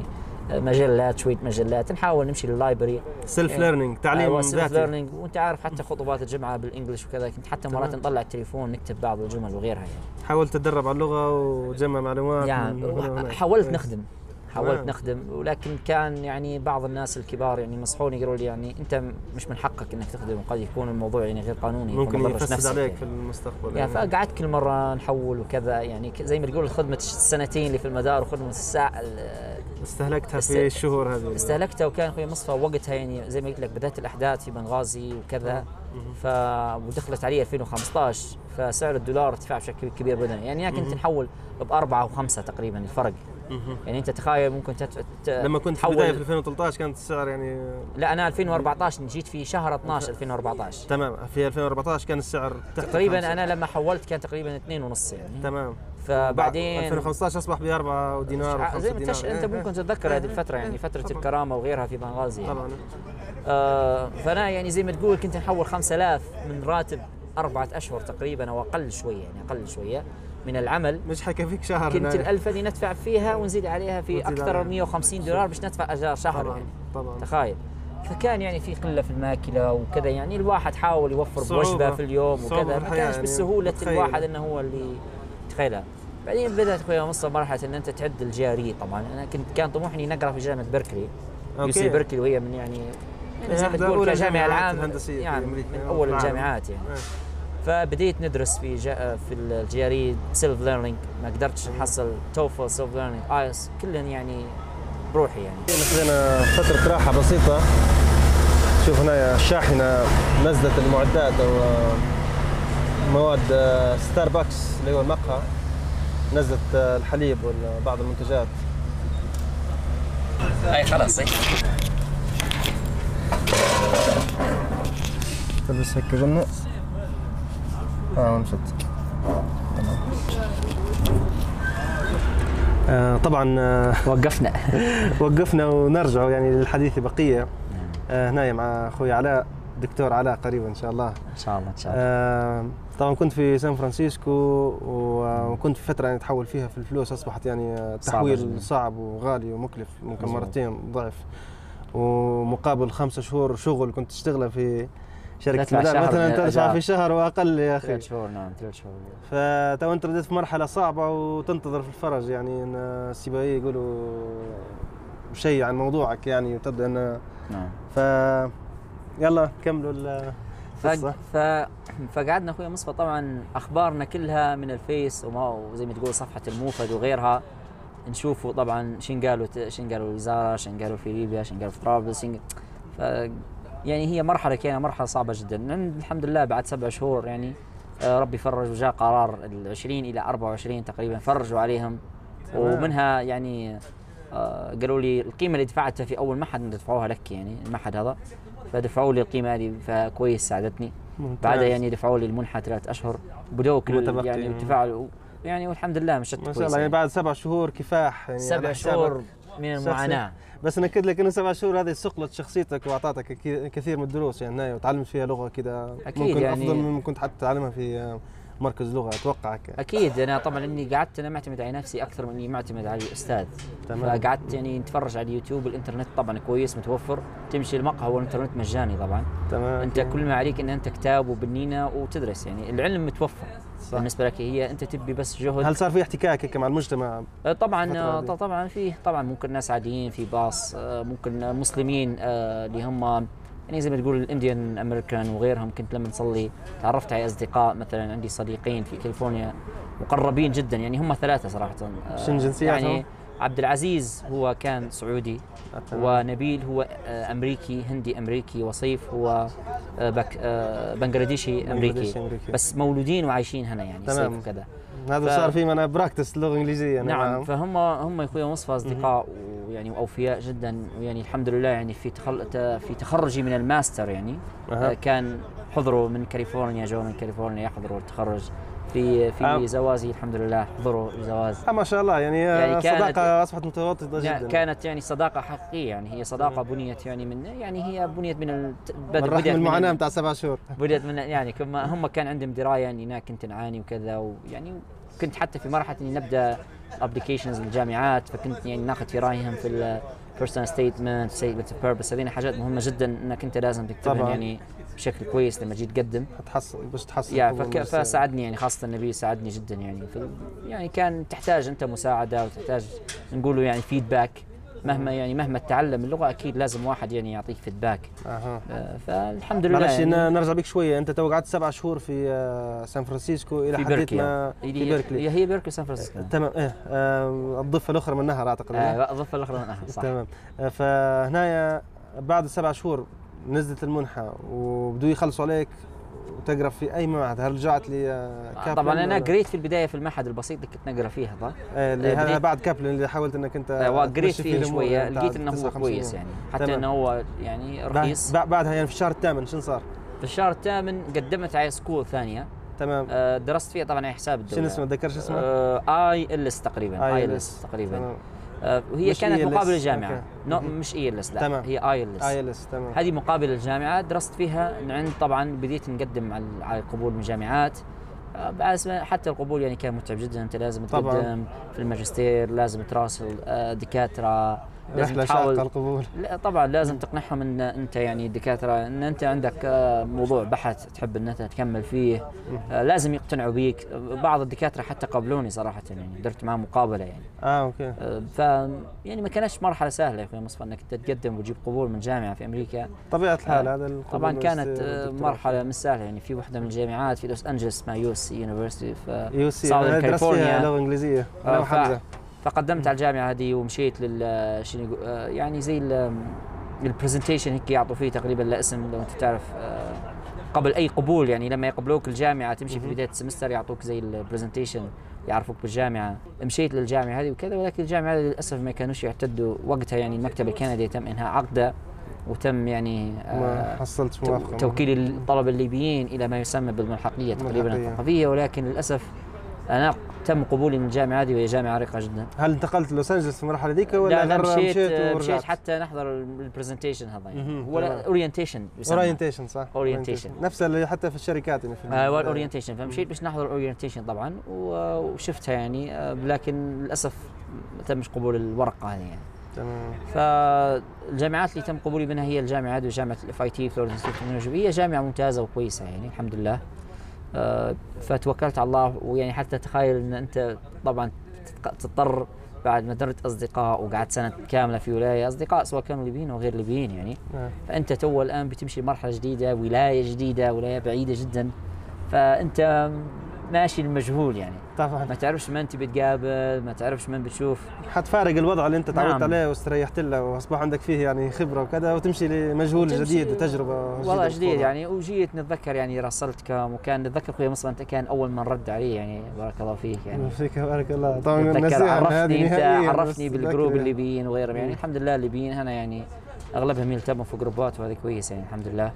مجلات شوية مجلات نحاول نمشي لل library self. learning تعليم self ذاتي learning وأنت عارف حتى خطبات الجمعة بال English وكذا كنت حتى مرات. نطلع التليفون نكتب بعض الجمل وغيرها يعني حاولت تتدرب على اللغة وتجمع معلومات يعني. حاولت. نخدم حاولت تمام. نخدم ولكن كان يعني بعض الناس الكبار يعني نصحوني قالوا لي يعني أنت مش من حقك إنك تخدم وقد يكون الموضوع يعني غير قانوني ممكن يفسد عليك يعني. في المستقبل يعني فقعدت كل مرة نحول وكذا يعني زي ما تقول خدمة السنتين اللي في المدار وخدمه الساعة ال- استهلكتها است- في الشهور هذه. استهلكتها وكان أخوي مصفى وقتها يعني زي ما قلت لك بدأت الأحداث في بنغازي وكذا. ف ودخلت علي 2015 فسعر الدولار ارتفع بشكل كبير جدا يعني أنا كنت نحول بأربعة وخمسة تقريبا الفرق. يعني أنت تخيل ممكن تدفع ت- لما كنت في البداية في 2013 كانت السعر يعني لا أنا 2014 جيت في شهر 12 2014 تمام. في 2014 كان السعر تقريبا. أنا لما حولت كان تقريبا اثنين ونص يعني. تمام. فبعدين 2015 أصبح ب 4 دينار زي و5 ما دينار. أنت إيه، ممكن تتذكر هذه الفترة يعني فترة طبعاً. الكرامة وغيرها في بنغازي يعني. طبعا آه فأنا يعني زي ما تقول كنت نحول 5000 من راتب أربعة أشهر تقريبا أو أقل شوية يعني أقل شوية من العمل مش حيكفيك شهر كنت هناك. الألف اللي ندفع فيها ونزيد عليها في أكثر. من 150 دولار باش ندفع أجار شهر طبعا يعني طبعا تخيل فكان يعني في قلة في الماكلة وكذا يعني الواحد حاول يوفر. بوجبة في اليوم وكذا ما كانش يعني بالسهوله. الواحد إنه هو اللي يتخيلها بعدين بدأت اخويا مصطفى مرحلة إن أنت تعد ال GRE طبعا. أنا كنت كان طموحي إني نقرا في جامعة بيركلي UC. بيركلي وهي من يعني يعني زي ما إحدى تقول كجامعة الجامعات العام الهندسية في يعني من أول العالم. الجامعات يعني. إيه. فبديت ندرس في جا في ال GRE self learning ما قدرتش نحصل TOEFL self learning IELTS كلهم يعني بروحي يعني. خذينا فترة راحة بسيطة. شوف هنا الشاحنة نزلت المعدات أو مواد ستاربكس اللي هو المقهى. نزلت الحليب وبعض المنتجات. هاي خلاص تلبس هيك جنة. آه مشت آه طبعا آه وقفنا. وقفنا ونرجع يعني للحديث بقية. آه هنا مع أخوي علاء دكتور علاء قريبا إن شاء الله. إن شاء الله إن شاء الله. آه طبعا كنت في سان فرانسيسكو وكنت في فترة يعني تحول فيها في الفلوس أصبحت يعني صعبة تحويل جداً. صعب وغالي ومكلف ممكن. مرتين ضعف ومقابل خمسة شهور شغل كنت تشتغلها في شركة مدار مثلا تدفع الأجار. في شهر وأقل يا أخي ثلاث شهور نعم ثلاث شهور فتو أنت بديت في مرحلة صعبة وتنتظر في الفرج يعني إن ال CBIE يقولوا شيء عن موضوعك يعني وتبدأ ان نعم ف يلا كملوا ال- ف... فقعدنا اخويا مصطفى طبعا أخبارنا كلها من الفيس وما وزي ما تقول صفحة الموفد وغيرها. نشوفوا طبعا شين قالوا شين قالوا الوزارة شين قالوا في ليبيا شين قالوا في طرابلس شين ف يعني هي مرحلة كانت مرحلة صعبة جدا. الحمد لله بعد سبع شهور يعني آه، ربي فرج وجاء قرار ال 20 إلى 24 تقريبا فرجوا عليهم. ومنها يعني آه، قالوا لي القيمة اللي دفعتها في أول معهد ندفعوها لك يعني المعهد هذا. فدفعوا لي القيمة هذه فكويس ساعدتني. بعدها يعني دفعوا لي المنحة ثلاث أشهر بدوا كل. يعني ودفعوا يعني والحمد لله مشت ما كويس شاء الله يعني يعني. بعد سبع شهور كفاح يعني سبع. شهور من المعاناة بس ناكد لك إنه سبع شهور هذه صقلت شخصيتك واعطتك كثير من الدروس يعني وتعلمت فيها لغة كذا ممكن يعني- أفضل من كنت حتى تعلمها في مركز لغة أتوقع. أكيد أنا طبعا إني قعدت أنا معتمد على نفسي أكثر من إني معتمد على الأستاذ تمام. فقعدت يعني نتفرج على اليوتيوب الإنترنت طبعا كويس متوفر تمشي المقهى والانترنت مجاني طبعا تمام أنت كل ما عليك إن أنت كتاب وبنينة وتدرس يعني العلم متوفر صح. بالنسبة لك هي أنت تبي بس جهد هل صار في احتكاك هيك مع المجتمع آه، طبعا آه،؟ طبعا فيه طبعا ممكن ناس عاديين في باص آه، ممكن مسلمين اللي هم يعني زي ما تقول ال Indian American وغيرهم كنت لما نصلي تعرفت على أصدقاء مثلا عندي صديقين في كاليفورنيا مقربين جدا يعني هم ثلاثة صراحة شنو جنسياتهم؟ يعني عبد العزيز هو كان سعودي ونبيل هو آه، أمريكي هندي أمريكي وصيف هو آه، آه، بنغلاديشي أمريكي. بس مولودين وعايشين هنا يعني تمام. صيف وكذا هذا ف- صار في معنا practice لغه انجليزيه أنا نعم معهم. فهم هم يا أخوي مصطفى أصدقاء ويعني وأوفياء جدا ويعني الحمد لله يعني في تخل... في تخرجي من الماستر يعني. آه كان حضروا من كاليفورنيا جو من كاليفورنيا يحضروا التخرج. في في آه. زوازي الحمد لله حضروا الجواز آه ما شاء الله يعني, يعني يعني صداقة أصبحت متوطده يعني جدا. كانت يعني صداقة حقيقية يعني هي صداقة بنيت يعني من يعني هي بنيت من الت- من المعاناه ال- بتاع سبع شهور. بدأت من يعني كما هم كان عندهم دراية اني أنا كنت نعاني وكذا ويعني كنت حتى في مرحلة إني نبدأ applications للجامعات فكنت يعني ناخذ في رأيهم في ال- personal statement statement of purpose هذين حاجات مهمة جدا إنك أنت لازم تكتبهم طبعاً. يعني بشكل كويس لما تجي تقدم. تحصل باش تحصل يا فك... فساعدني يعني خاصة نبيل ساعدني جدا يعني. في يعني كان تحتاج أنت مساعدة وتحتاج نقوله يعني feedback مهما يعني مهما تتعلم اللغة أكيد لازم واحد يعني يعطيك feedback أها. آه، فالحمد لله معلش يعني. نرجع بك شوية. أنت تو قعدت سبع شهور في آه، سان فرانسيسكو إلى حديت بيركلي ما في هي بيركلي. هي بيركلي سان فرانسيسكو. تمام. إيه آه، الضفة الأخرى من النهر أعتقد آه ضفة الأخرى من النهر صح. تمام. آه، فهنايا بعد السبع شهور نزلت المنحة وبدوا يخلصوا عليك وتقرأ في أي معهد هل رجعت لي آه، طبعا ولا- قريت في البداية في المعهد البسيط اللي كنت نقرأ فيها طبعا. آه، اللي هذا بديت- بعد Kaplan اللي حاولت إنك أنت آه، قريت فيه شوية يعني لقيت إنه هو 59 كويس يوم. يعني. حتى تمام. إنه هو يعني رخيص. بعد- بعدها يعني في الشهر الثامن شنو صار؟ في الشهر الثامن قدمت على school ثانية. تمام. آه، درست فيها طبعا على حساب الدولة. شنو اسمه تذكرش اسمه؟ ILS تقريبا IL. S تقريبا. تمام. وهي مش كانت ELS. مقابل الجامعة. no. مش ELS لا تمام. هي E L E S L S تمام هذه مقابل الجامعة درست فيها عند طبعا بديت نقدم على القبول من الجامعات آه، حتى القبول يعني كان متعب جدا أنت لازم. تقدم في الماجستير لازم تراسل آه، دكاترة رحلة شاقه تحاول. القبول. لا طبعا لازم تقنعهم إن أنت يعني الدكاتره إن أنت عندك آه، موضوع بحث تحب إن أنت تكمل فيه آه، لازم يقتنعوا بيك. بعض الدكاترة حتى قابلوني صراحة يعني درت معهم مقابلة يعني. آه okay. آه، ف يعني ما كانتش مرحلة سهلة يا أخوي مصطفى إنك أنت تقدم وتجيب قبول من جامعة في أمريكا. طبيعة الحال هذا القبول طبعا كانت. مرحلة مش سهلة يعني. في واحدة من الجامعات في لوس انجلوس اسمها UC university of UC California. لغة إنجليزية أنا وحمزه فقدمت على الجامعة هذه ومشيت لل شنو يقول- آه، يعني زي ال presentation هيك يعطوا فيه تقريبا لاسم لو أنت تعرف آه، قبل أي قبول يعني لما يقبلوك الجامعة تمشي في بداية ال semester يعطوك زي ال presentation يعرفوك بالجامعة. مشيت للجامعة هذه وكذا ولكن الجامعة هذه للأسف ما كانوش يعتدوا وقتها يعني المكتب الكندي تم إنهاء عقده وتم يعني ما آه، موافقه توكيل الطلبة الليبيين إلى ما يسمى بالملحقية تقريبا. الثقافية ولكن للأسف أنا تم قبولي من الجامعة هذه وهي جامعة عريقة جدا. هل انتقلت لوس أنجلوس في المرحلة ذيك ولا لا مشيت مشيت, ورجعت؟ حتى نحضر ال presentation هذا يعني. تمام. orientation orientation صح. Orientation. نفس اللي حتى في الشركات يعني في آه orientation فمشيت باش نحضر orientation طبعا وشفتها يعني آه، لكن للأسف ما تمش قبول الورقة هذه يعني. تمام. فالجامعات اللي تم قبولي منها هي الجامعة هذه وجامعه ال FIT technology هي جامعة ممتازة وكويسة يعني الحمد لله. فتوكلت على الله ويعني حتى تخيل إن أنت طبعا تضطر بعد ما درت أصدقاء وقعدت سنة كاملة في ولاية أصدقاء سواء كانوا ليبيين أو غير ليبيين يعني آه. فأنت تو الآن بتمشي مرحلة جديدة ولاية جديدة ولاية بعيدة جدا فأنت ماشي المجهول يعني. طبعا. ما تعرفش من انت بتقابل ما تعرفش من بتشوف. حتفارق الوضع اللي انت تعودت نعم. عليه واستريحت له واصبح عندك فيه يعني خبرة وكذا وتمشي لمجهول وتمشي- جديد وتجربة والله جديد. يعني. وجيت نتذكر يعني راسلتكم وكان نتذكر أخوي مصطفى أنت كان أول من رد علي يعني. بارك الله فيك يعني. فيك بارك الله. طبعا نتذكر عرفتني أنت بس بالجروب ذاك- الليبيين وغيرهم يعني. الحمد لله الليبيين هنا يعني أغلبهم يلتموا في جروبات وهذا كويس يعني الحمد لله.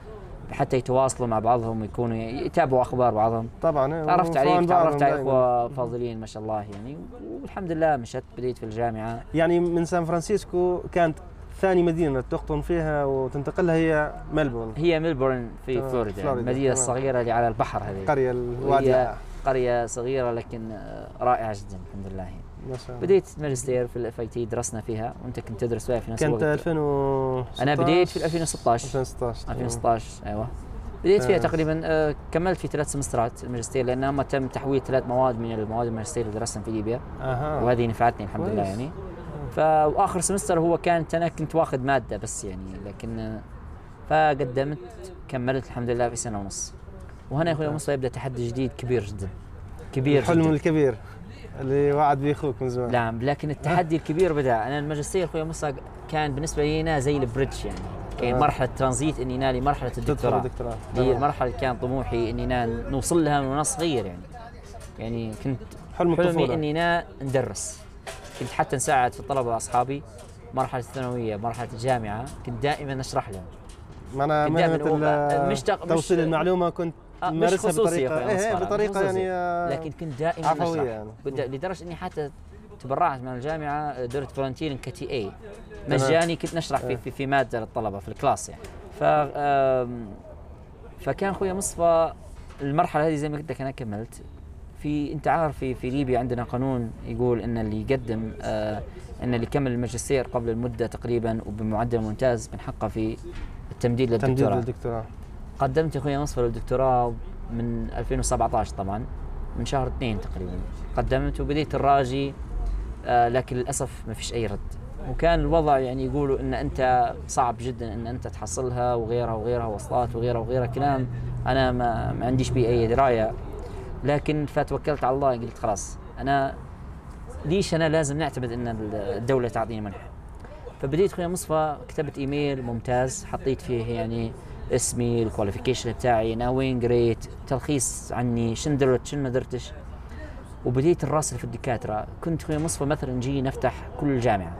حتى يتواصلوا مع بعضهم ويكونوا يتابعوا أخبار بعضهم. طبعا إيه، تعرفت وفوان عليك تعرفت على. اخوه فاضلين ما شاء الله يعني. والحمد لله مشت بديت في الجامعة. يعني من سان فرانسيسكو كانت ثاني مدينة تقطن فيها وتنتقلها هي ملبورن. هي ملبورن في تمام، فلوريدا فلوريدا، المدينة تمام. الصغيره اللي على البحر هذه. القريه الوادعه قرية صغيرة لكن رائعة جدا الحمد لله بديت ماجستير في ال FIT درسنا فيها وأنت كنت تدرس فيها في نفس الوقت. 2016 أنا بديت في 2016 2016 تمام. 2016 أيوه. بديت فيها. تقريبا آه، كملت في ثلاث سمسترات الماجستير لأنه تم تحويل ثلاث مواد من المواد الماجستير اللي درسنا في ليبيا. أها. وهذه نفعتني الحمد لله. يعني. فاخر سمستر هو كانت أنا كنت واخذ مادة بس يعني لكن آه، فقدمت كملت الحمد لله في سنة ونص. وهنا يا أخوي مصطفى يبدأ تحدي جديد كبير جدا. كبير الحلم جدا. الكبير اللي وعد به أخوك من زمان. نعم لكن التحدي الكبير بدأ. أنا الماجستير أخوي مصطفى كان بالنسبة لي هنا زي البريدج يعني. كان آه. مرحلة ترانزيت إني نالي مرحلة الدكتوراه. الدكتوراه. هي. المرحله اللي كان طموحي إني نوصل لها من وأنا صغير يعني. يعني كنت حلم حلمي إني ندرس. كنت حتى نساعد في الطلبة اصحابي مرحلة الثانوية مرحلة الجامعة. كنت دائما أشرح لهم. معناها ال- مش توصيل المعلومة كنت مش بطريقه أخوي إيه إيه مش بطريقة خصوصي. يعني آه، لكن كنت دائما عفوية نشرح يعني. كنت لدرجة إني حتى تبرعت من الجامعة درت volunteering ك TA مجاني كنت نشرح في, في في مادة للطلبة في ال class يعني. ف فكان أخوي مصطفى المرحلة هذه زي ما قلت لك أنا كملت. في أنت عارف في في ليبيا عندنا قانون يقول إن اللي يقدم آه إن اللي يكمل الماجستير قبل المدة تقريبا وبمعدل ممتاز من حقه في التمديد تمديد للدكتوراه للدكتوراه. قدمت أخوي مصفى للدكتوراه من 2017 طبعا من شهر اثنين تقريبا. قدمت وبديت الراجي آه لكن للأسف ما فيش أي رد. وكان الوضع يعني يقولوا إن أنت صعب جدا إن أنت تحصلها وغيرها وغيرها وصلات وغيرها وغيرها كلام. أنا ما, ما عنديش بيه أي دراية. لكن فتوكلت على الله قلت خلاص أنا ليش أنا لازم نعتمد إن الدولة تعطيني منحه فبديت أخوي مصطفى كتبت إيميل ممتاز حطيت فيه يعني اسمي ال qualification بتاعي ناوين جريت تلخيص عني شن درت شن ما درتش. وبديت الراسل في الدكاترة. كنت أخوي مصطفى مثلا نجي نفتح كل الجامعة.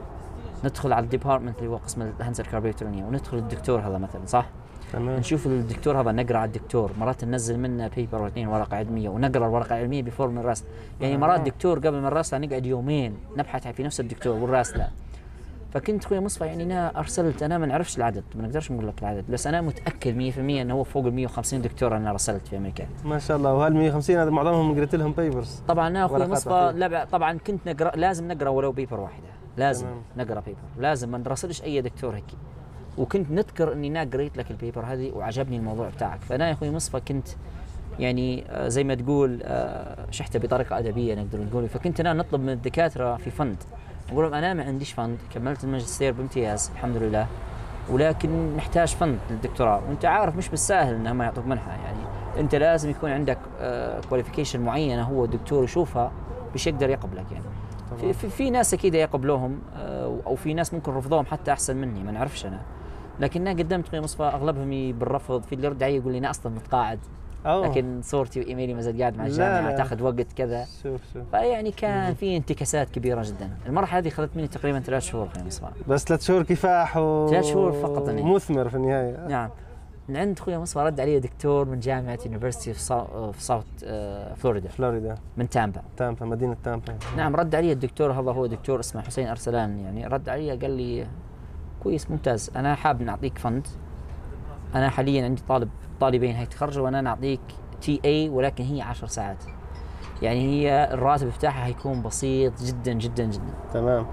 ندخل على ال department اللي هو قسم الهندسة الكهربائية وندخل الدكتور هذا مثلا صح؟ تمام. نشوف الدكتور هذا نقرأ على الدكتور. مرات ننزل منه paper واثنين ورقة علمية ونقرأ الورقة العلمية before من الرسل يعني مرات آه. دكتور قبل ما نراسله نقعد يومين نبحث في نفس الدكتور والراسله فكنت أخوي مصطفى يعني أنا أرسلت أنا ما نعرفش العدد ما نقدرش نقول لك العدد بس أنا متأكد 100% إنه هو فوق ال 150 دكتور أنا رسلت في أمريكا. ما شاء الله. وهال 150 هذا معظمهم قريت لهم papers طبعا أنا أخوي ورقات مصطفى. لا طبعا كنت نقرأ لازم نقرأ ولو paper واحدة. لازم تمام. نقرأ paper لازم ما نراسلش أي دكتور هيك. وكنت نذكر إني أنا قريت لك ال paper هذه وعجبني الموضوع بتاعك. فأنا يا أخوي مصطفى كنت يعني آه، زي ما تقول آه، شحتة بطريقة أدبية نقدر نقول. فكنت أنا نطلب من الدكاترة في fund أقول لهم أنا ما عنديش fund كملت الماجستير بامتياز الحمد لله. ولكن نحتاج fund للدكتوراه وأنت عارف مش بالساهل انهم يعطوك منحة يعني أنت لازم يكون عندك qualification معينة هو الدكتور يشوفها مش يقدر يقبلك يعني. في, في, في ناس أكيد يقبلوهم آه، أو في ناس ممكن رفضوهم حتى أحسن مني ما نعرفش أنا. لكن أنا قدمت أخوي مصطفى أغلبهم بالرفض في اللي يرد علي يقول لي أنا أصلا متقاعد. أوه. لكن صورتي وإيميلي ما زال قاعد مع الجامعة. تاخذ وقت كذا. شوف شوف. فيعني كان في انتكاسات كبيرة جدا. المرحلة هذه اخذت مني تقريبا ثلاث شهور أخوي مصطفى بس ثلاث شهور كفاح و ثلاث شهور فقط يعني. مثمر في النهاية. نعم. من عند أخوي مصطفى رد علي دكتور من جامعة يونيفرستي في آه، فلوريدا فلوريدا من تامبا. تامبا مدينة تامبا. نعم رد علي الدكتور هذا هو دكتور اسمه حسين أرسلان. يعني رد علي قال لي كويس ممتاز. أنا حاب نعطيك fund. أنا حاليا عندي طالب طالبين هيتخرجوا وأنا نعطيك TA ولكن هي 10 ساعات. يعني هي الراتب بتاعها هيكون بسيط جدا جدا جدا. تمام.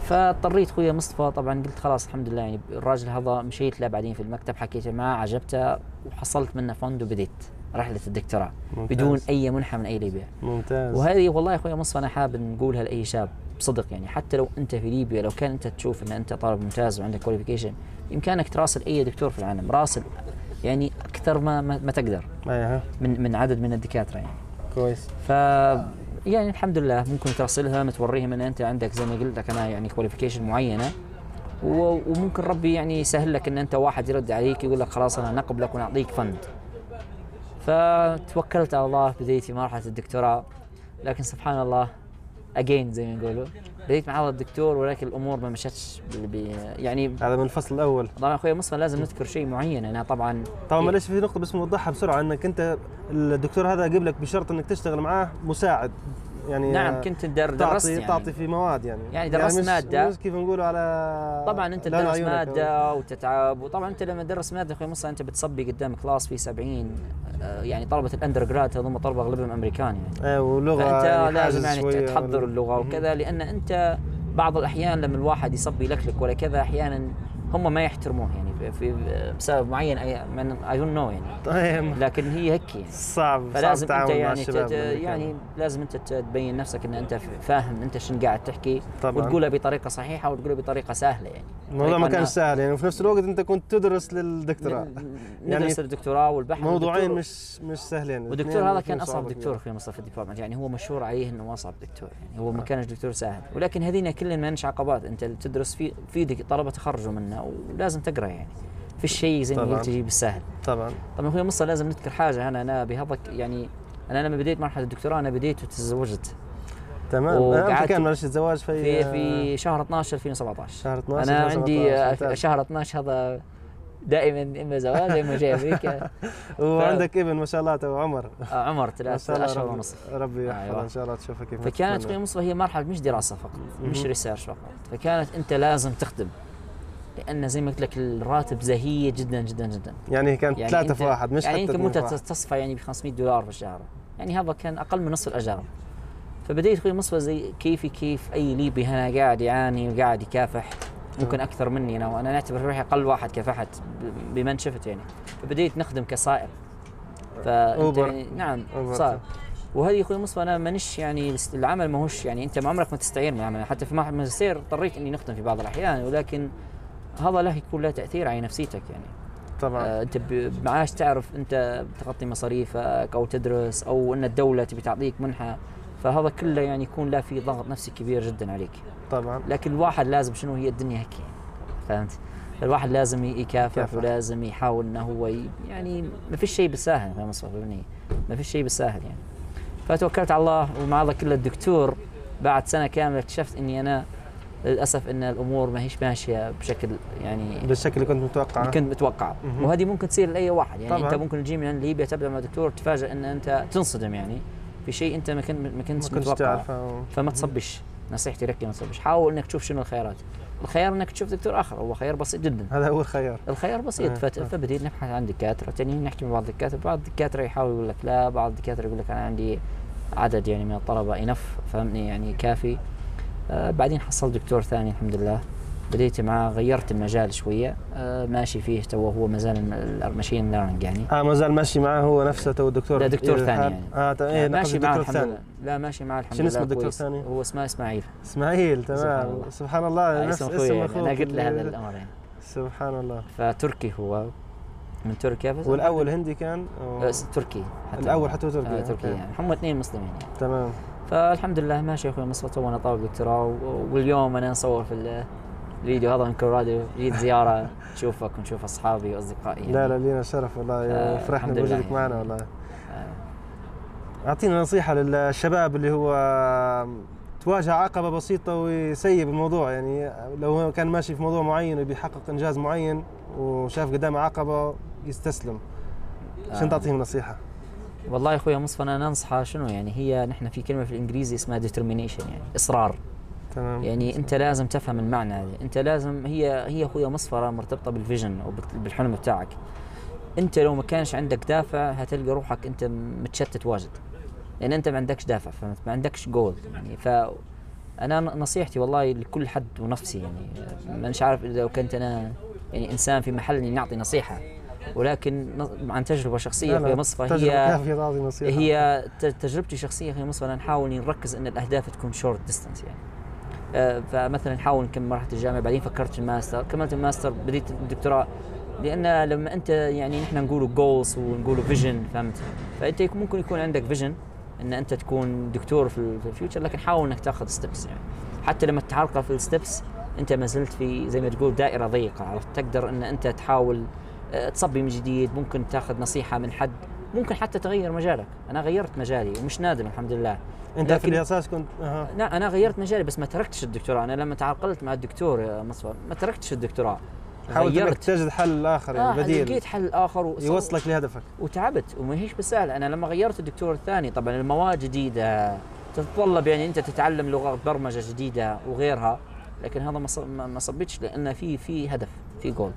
فاضطريت اخويا مصطفى طبعا قلت خلاص الحمد لله يعني الراجل هذا مشيت له بعدين في المكتب حكيت معاه عجبته وحصلت منه fund وبديت رحلة الدكتوراه. بدون أي منحة من أي ليبيا ممتاز. وهذه والله يا أخوي مصطفى أنا حاب نقولها لأي شاب بصدق يعني حتى لو أنت في ليبيا لو كان أنت تشوف إن أنت طالب ممتاز وعندك qualification بإمكانك تراسل أي دكتور في العالم راسل يعني أكثر ما ما, تقدر. أيوه من من عدد من الدكاترة يعني. كويس. ف يعني الحمد لله ممكن تراسلها توريهم ان أنت عندك زي ما قلت لك أنا يعني qualification معينة. وممكن ربي يعني يسهل لك إن أنت واحد يرد عليك يقول لك خلاص أنا نقبلك ونعطيك فند. فتوكلت على الله بديت في مرحلة الدكتوراه. لكن سبحان الله اجين زي ما يقولوا بديت مع الدكتور ولكن الأمور ما مشتش بي يعني هذا من الفصل الأول. طبعا أخوي مصطفى لازم نذكر شيء معين. أنا طبعا طبعا معلش في نقطة بس نوضحها بسرعة أنك أنت الدكتور هذا جيب لك بشرط أنك تشتغل معاه مساعد. يعني نعم كنت در درست تعطي يعني. تعطي في مواد يعني. يعني درست مش مادة. مش كيف نقولوا على طبعا أنت تدرس مادة وتتعب وطبعا أنت لما تدرس مادة أخوي مصطفى أنت بتصبي قدام class فيه 70 آه، يعني طلبة ال undergrad هذول طلبة أغلبهم أمريكان يعني. إيه ولغه فأنت يعني لازم يعني تحضر اللغة وكذا لأن أنت بعض الأحيان لما الواحد يصبي لكلك ولا كذا أحيانا هم ما يحترموه يعني. في, بسبب معين I I don't know يعني. طيب. لكن هي هيك يعني. صعب صعب فلازم أنت التعامل مع يعني الشباب تت. يعني لازم أنت تبين نفسك إن أنت فاهم أنت شنو قاعد تحكي طبعاً. وتقولها بطريقة صحيحة وتقولها بطريقة سهلة يعني. الموضوع ما كان سهل يعني وفي نفس الوقت أنت كنت تدرس للدكتوراه. يعني ندرس الدكتوراه والبحث موضوعين مش مش سهل يعني والدكتور هذا كان أصعب دكتور كبيرة. في مصطفى الديبارتمنت. يعني هو مشهور عليه إنه اصعب دكتور يعني. هو ما كانش دكتور سهل. ولكن هذين كلهم ما عقبات. أنت تدرس في في طلبة تخرجوا منه ولازم تقرأ يعني. في شيء زي ما. قلت يجي بالسهل طبعا طبعا أخوي مصطفى لازم نذكر حاجة أنا أنا بهذا يعني أنا لما بديت مرحلة الدكتوراه أنا بديت وتزوجت تمام إمتى كان معلش الزواج في في في شهر 12 2017 شهر 12 أنا 2017. عندي آه،. شهر 12 هذا دائما إما زواج إما جاي أمريكا وعندك ابن ما شاء الله تو عمر آه، عمر ثلاث اشهر ونصف ربي. يحفظه إن شاء الله تشوفه كيف فكانت. أخوي مصطفى هي مرحلة مش دراسة فقط مش. research فقط فكانت أنت لازم تخدم لأن زي ما قلت لك الراتب زهيد جدا جدا جدا. يعني كانت يعني ثلاثة أنت- في واحد مش يعني حتى أنت. تصفى يعني ب 500 دولار في الشهر يعني هذا كان أقل من نصف الاجار فبديت أخوي مصفى زي كيفي كيف أي ليبي هنا قاعد يعاني وقاعد يكافح. ممكن أكثر مني أنا وأنا نعتبر روحي أقل واحد كافحت بمن شفت يعني. فبديت نخدم كسائق فانت. يعني نعم أوبر. صار. وهذه أخوي مصطفى أنا مانيش يعني العمل ماهوش يعني أنت ما عمرك ما تستعير من العمل. حتى في ماجستير اضطريت إني نخدم في بعض الأحيان ولكن هذا له يكون له تأثير على نفسيتك يعني. طبعا. آه أنت معاش تعرف أنت بتغطي مصاريفك أو تدرس أو أن الدولة تبي تعطيك منحة فهذا كله يعني يكون لا في ضغط نفسي كبير جدا عليك. طبعا. لكن الواحد لازم شنو هي الدنيا هيك يعني فهمت؟ الواحد لازم يكافح. ولازم يحاول إنه هو يعني ما فيش شيء بالساهل مصطفى فهمني ما فيش شيء بالساهل يعني. فتوكلت على الله ومع هذا كله الدكتور بعد سنة كاملة اكتشفت إني أنا للأسف إن الأمور ما هيش ماشية بشكل يعني بالشكل اللي كنت متوقع كنت متوقع مهم. وهذه ممكن تصير لأي واحد. يعني طبعاً. انت ممكن تجي من ليبيا تبدأ مع دكتور تفاجئ إن أنت تنصدم يعني. في شيء أنت ما كنت ما كنتش تعرفه. فما تصبش. نصيحتي لك ما تصبش. حاول إنك تشوف شنو الخيارات. الخيار إنك تشوف دكتور آخر. هو خيار بسيط جدا. هذا هو الخيار. الخيار بسيط. آه، فت... فبديت نبحث عن دكاترة. تانيين نحكي مع بعض الدكاترة. بعض الدكاترة يحاول يقول لك لا. بعض الدكاترة يقول لك أنا عندي عدد يعني من الطلبة enough فهمني يعني كافي. بعدين حصلت دكتور ثاني الحمد لله. بديت معاه غيرت المجال شوية. آه ماشي فيه تو هو مازال ال machine learning يعني. آه ما زال ماشي معاه هو نفسه تو الدكتور لا، دكتور إيه، ثاني يعني. آه إيه ماشي معاه الحمد لله. لا ماشي معاه الحمد شنو لله اسم الدكتور. الثاني؟ هو اسمه إسماعيل اسماعيل سبحان تمام الله. سبحان الله آه، نفس اسم أخوي يعني. أنا قلت له هذا اللي- الأمر يعني. سبحان الله. فتركي هو. من تركيا بس؟ والأول هندي كان؟ أو- بس تركي حتى. الأول حتى تركي. آه تركي. يعني. هم اثنين مسلمين يعني. تمام. فالحمد لله ماشي يا أخوي مصر تونا طالب دكتوراه و- واليوم أنا نصور في ال- الفيديو هذا من كولورادو جيت زيارة نشوفك ونشوف أصحابي وأصدقائي يعني. لا لا لينا شرف والله فرحنا بوجودك يعني. معنا والله أعطينا نصيحة للشباب اللي هو تواجه عقبة بسيطة ويسيب الموضوع يعني لو كان ماشي في موضوع معين وبيحقق إنجاز معين وشاف قدامه عقبة يستسلم شنو آه. تعطيهم نصيحة؟ والله يا أخوي مصطفى أنا ننصحه شنو يعني هي نحن في كلمة في الإنجليزي اسمها determination يعني إصرار. تمام. يعني أنت لازم تفهم المعنى هذا أنت لازم هي هي أخويا مصفرة مرتبطة بالفيجن أو بالحلم بتاعك. أنت لو ما كانش عندك دافع هتلقى روحك أنت متشتت واجد. لأن أنت ما عندكش دافع فهمت؟ ما عندكش جول يعني. ف أنا نصيحتي والله لكل حد ونفسي يعني مانيش عارف إذا كنت أنا يعني إنسان في محل إني نعطي نصيحة. ولكن عن تجربة شخصية لا، مصفى هي هي تجربتي الشخصية أخوي مصطفى أنا نحاول نركز إن الأهداف تكون short distance يعني. آه، فمثلا نحاول نكمل مرحله الجامعة بعدين فكرت في الماستر كملت الماستر بديت الدكتوراه. لأن لما أنت يعني نحن نقولوا goals ونقولوا vision فهمت؟ فأنت ممكن يكون عندك vision إن أنت تكون دكتور في ال- في ال future لكن حاول إنك تاخذ steps يعني. حتى لما تتعرقل في الستبس أنت ما زلت في زي ما تقول دائرة ضيقة عرفت؟ تقدر إن أنت تحاول تصبي من جديد ممكن تاخذ نصيحة من حد ممكن حتى تغير مجالك. أنا غيرت مجالي ومش نادم الحمد لله. أنت في الأساس كنت أها. لا أنا غيرت مجالي بس ما تركتش الدكتوراه. أنا لما تعاقلت مع الدكتور يا مصفى ما تركتش الدكتوراه. حاولت إنك تجد حل آخر يعني آه بديل. لقيت حل آخر وص- يوصلك لهدفك. وتعبت وما هيش بالسهل أنا لما غيرت الدكتور الثاني طبعا المواد جديدة تتطلب يعني أنت تتعلم لغات برمجة جديدة وغيرها. لكن هذا ما صبتش لأن في في هدف في جول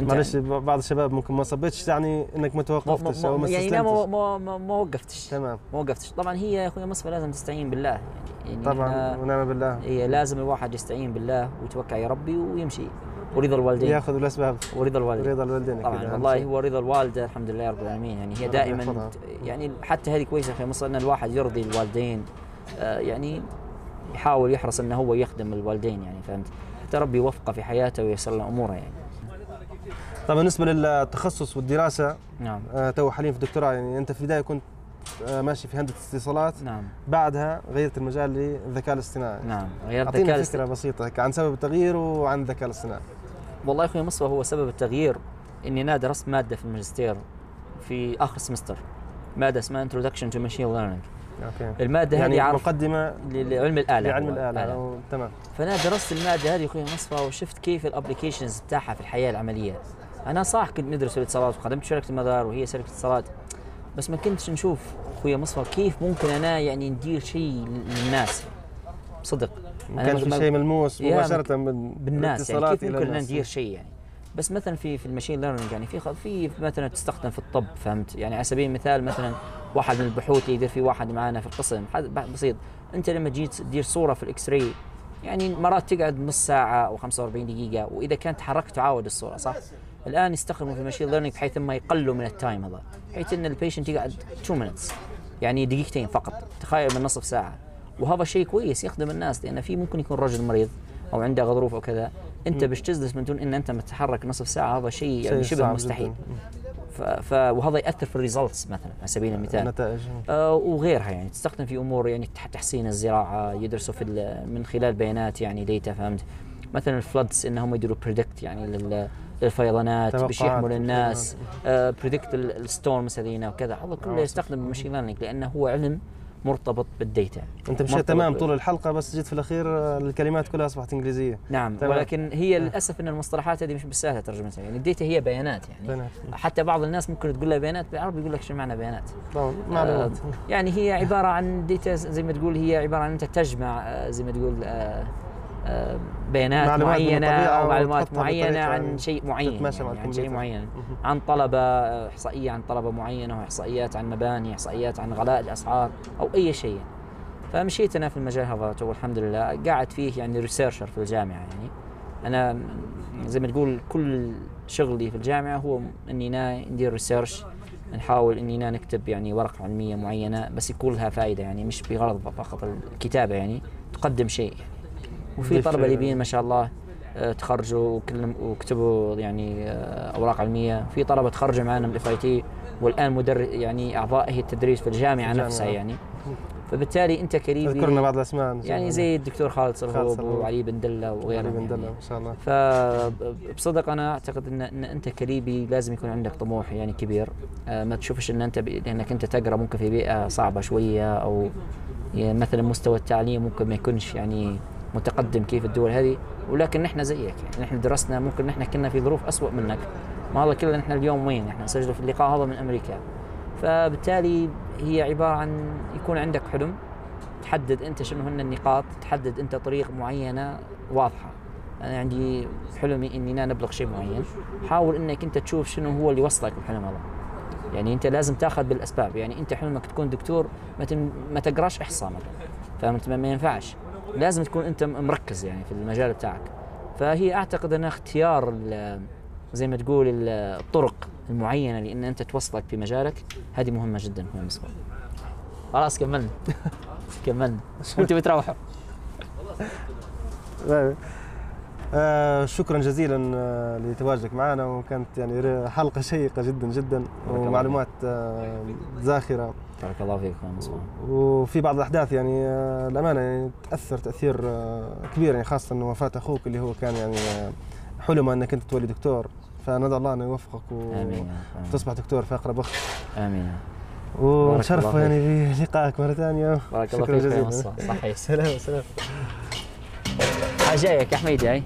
معلش بعض الشباب ممكن ما صبتش يعني إنك ما توقفتش أو ما يعني لا ما ما ما, ما وقفتش. تمام. ما وقفتش. طبعا هي يا أخوي مصفى لازم تستعين بالله. يعني, يعني طبعا ونعم بالله. هي لازم الواحد يستعين بالله ويتوكل يا ربي ويمشي. ورضا الوالدين. ياخذ الأسباب. ورضا الوالدين. رضا الوالدين طبعا والله. هو رضا الوالده الحمد لله رب العالمين. يعني هي دائما. يعني حتى هذه كويسة في مصر إن الواحد يرضي الوالدين. آه يعني يحاول يحرص إنه هو يخدم الوالدين يعني فهمت؟ حتى ربي يوفقه في حياته وييسر له أموره يعني. طبعا بالنسبة للتخصص والدراسة نعم. آه، تو حاليا في الدكتوراه يعني أنت في البداية كنت آه، ماشي في هندسة اتصالات نعم. بعدها غيرت المجال للذكاء الاصطناعي. نعم غيرت الذكاء فكرة بسيطة هيك عن سبب التغيير وعن الذكاء الاصطناعي. والله يا أخوي مصطفى هو سبب التغيير إني أنا درست مادة في الماجستير في آخر semester مادة اسمها Introduction to Machine Learning. okay. المادة يعني هذه مقدمة لعلم الآلة لعلم الآلة. تمام. فأنا درست المادة هذه أخوي مصفى وشفت كيف ال applications بتاعها في الحياة العملية. أنا صح كنت ندرس الاتصالات وخدمت شركة المدار وهي شركة اتصالات بس ما كنتش نشوف أخوي مصفى كيف ممكن أنا يعني ندير شيء للناس. صدق. ما كانش في شيء ملموس مباشرة من بالناس يعني كيف ممكن. ندير شيء يعني؟ بس مثلا في في ال machine learning يعني في في مثلا تستخدم في الطب فهمت؟ يعني على سبيل المثال مثلا واحد من البحوث يدير في واحد معنا في القسم بسيط. أنت لما جيت تدير صورة في ال X-ray يعني مرات تقعد نص ساعة أو 45 دقيقة وإذا كانت تحركت تعاود الصورة صح؟ الآن يستخدموا في ال machine learning بحيث ما يقلوا من ال time هذا بحيث إن ال patient يقعد 2 minutes يعني دقيقتين فقط تخيل من نصف ساعة. وهذا شيء كويس يخدم الناس لأن في ممكن يكون رجل مريض أو عنده غضروف أو كذا انت باش تجلس من دون إن أنت متحرك نصف ساعة هذا شيء يعني شبه مستحيل. ف... وهذا يأثر في ال results مثلا على سبيل المثال. نتائج آه وغيرها يعني تستخدم في أمور يعني تح- تحسين الزراعة يدرسوا في ال- من خلال بيانات يعني data فهمت؟ مثلا ال floods إنهم يديروا predict يعني لل للفيضانات باش توقعات. يحموا للناس. predict ال storms هذينا وكذا. هذا كله آه. يستخدم بال machine learning لأنه هو علم مرتبط بال data أنت مشيت تمام طول الحلقة بس جيت في الأخير آه، الكلمات كلها أصبحت إنجليزية. نعم تمام. ولكن هي للأسف إن المصطلحات هذه مش بالسهلة ترجمتها. يعني ال data هي بيانات يعني. بيانات. حتى بعض الناس ممكن تقول لها بيانات بالعربي يقول لك شو معنى بيانات؟ طبعاً، معلومات آه، يعني هي عبارة عن data زي ما تقول هي عبارة عن أنت تجمع آه، زي ما تقول آه، آه، بيانات معلومات من معينة أو معلومات معينة عن شيء معين يعني عن شيء. معين. عن طلبة آه، إحصائية عن طلبة معينة واحصائيات عن مباني إحصائيات عن غلاء الأسعار أو أي شيء. فمشيت أنا في المجال هذا تو الحمد لله. قاعد فيه يعني researcher في الجامعة يعني. أنا زي ما تقول كل شغلي في الجامعة هو اننا ندير research نحاول اننا نكتب يعني ورقة علمية معينة بس يكون لها فائده يعني مش بغرض فقط الكتابة يعني تقدم شيء يعني. وفي طلبة. ليبيين ما شاء الله آه، تخرجوا وكلم وكتبوا يعني آه، أوراق علمية في طلبة تخرجوا معنا من ال FIT والآن مدر يعني اعضائه التدريس في الجامعة الجامعة. نفسها يعني فبالتالي أنت كليبي أذكرنا بعض الأسماء يعني. زي الدكتور خالد صرهوب. وعلي بن دلة علي وغيرهم بن يعني. دلة ما شاء الله فبصدق أنا أعتقد ان, إن أنت كليبي لازم يكون عندك طموح يعني كبير آه، ما تشوفش إن أنت ب... لانك أنت تقرأ ممكن في بيئة صعبة شوية أو يعني مثلا مستوى التعليم ممكن ما يكونش يعني متقدم كيف الدول هذه ولكن نحن زيك يعني. نحن درسنا ممكن نحن كنا في ظروف أسوأ منك. ما هذا كله نحن اليوم وين؟ نحن نسجل في اللقاء هذا من أمريكا. فبالتالي هي عبارة عن يكون عندك حلم تحدد أنت شنو هن النقاط تحدد أنت طريق معينة واضحة. أنا عندي حلمي إني أنا نبلغ شيء معين. حاول إنك أنت تشوف شنو هو اللي وصلك بالحلم هذا يعني أنت لازم تاخذ بالأسباب. يعني أنت حلمك تكون دكتور ما, تم ما تقراش إحصاء مثلا. فهمت؟ ما ينفعش. لازم تكون أنت مركز يعني في المجال بتاعك. فهي أعتقد أنها اختيار زي ما تقول ال- الطرق المعينة لأن أنت توصلك في مجالك. هذه مهمة جدا في المسؤول خلاص كملنا. كملنا. وأنتم بتروحوا. آه شكرا جزيلا آه لتواجدك معنا وكانت يعني حلقة شيقة جدا جدا ومعلومات آه زاخرة. بارك الله فيك وفي بعض الأحداث يعني آه الامانه يعني تأثر تأثير آه كبير يعني خاصة انه وفاة أخوك اللي هو كان يعني آه حلمه إنك أنت تولي دكتور. فندعو الله أنه يوفقك. وتصبح دكتور في أقرب وقت. آمين الله يعني بلقائك مرة ثانية. بارك الله شكراً فيك يا جزيلاً. مصطفى. صحيح. سلام سلام. حاجايك يا حميدي هاي.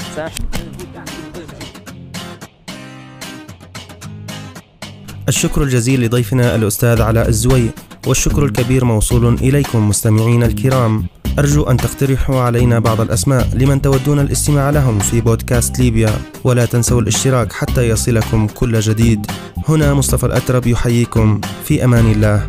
الشكر الجزيل لضيفنا الأستاذ علاء الزوي والشكر الكبير موصول إليكم مستمعين الكرام. أرجو أن تقترحوا علينا بعض الأسماء لمن تودون الاستماع لهم في بودكاست ليبيا ولا تنسوا الاشتراك حتى يصلكم كل جديد. هنا مصطفى الأترب يحييكم. في أمان الله.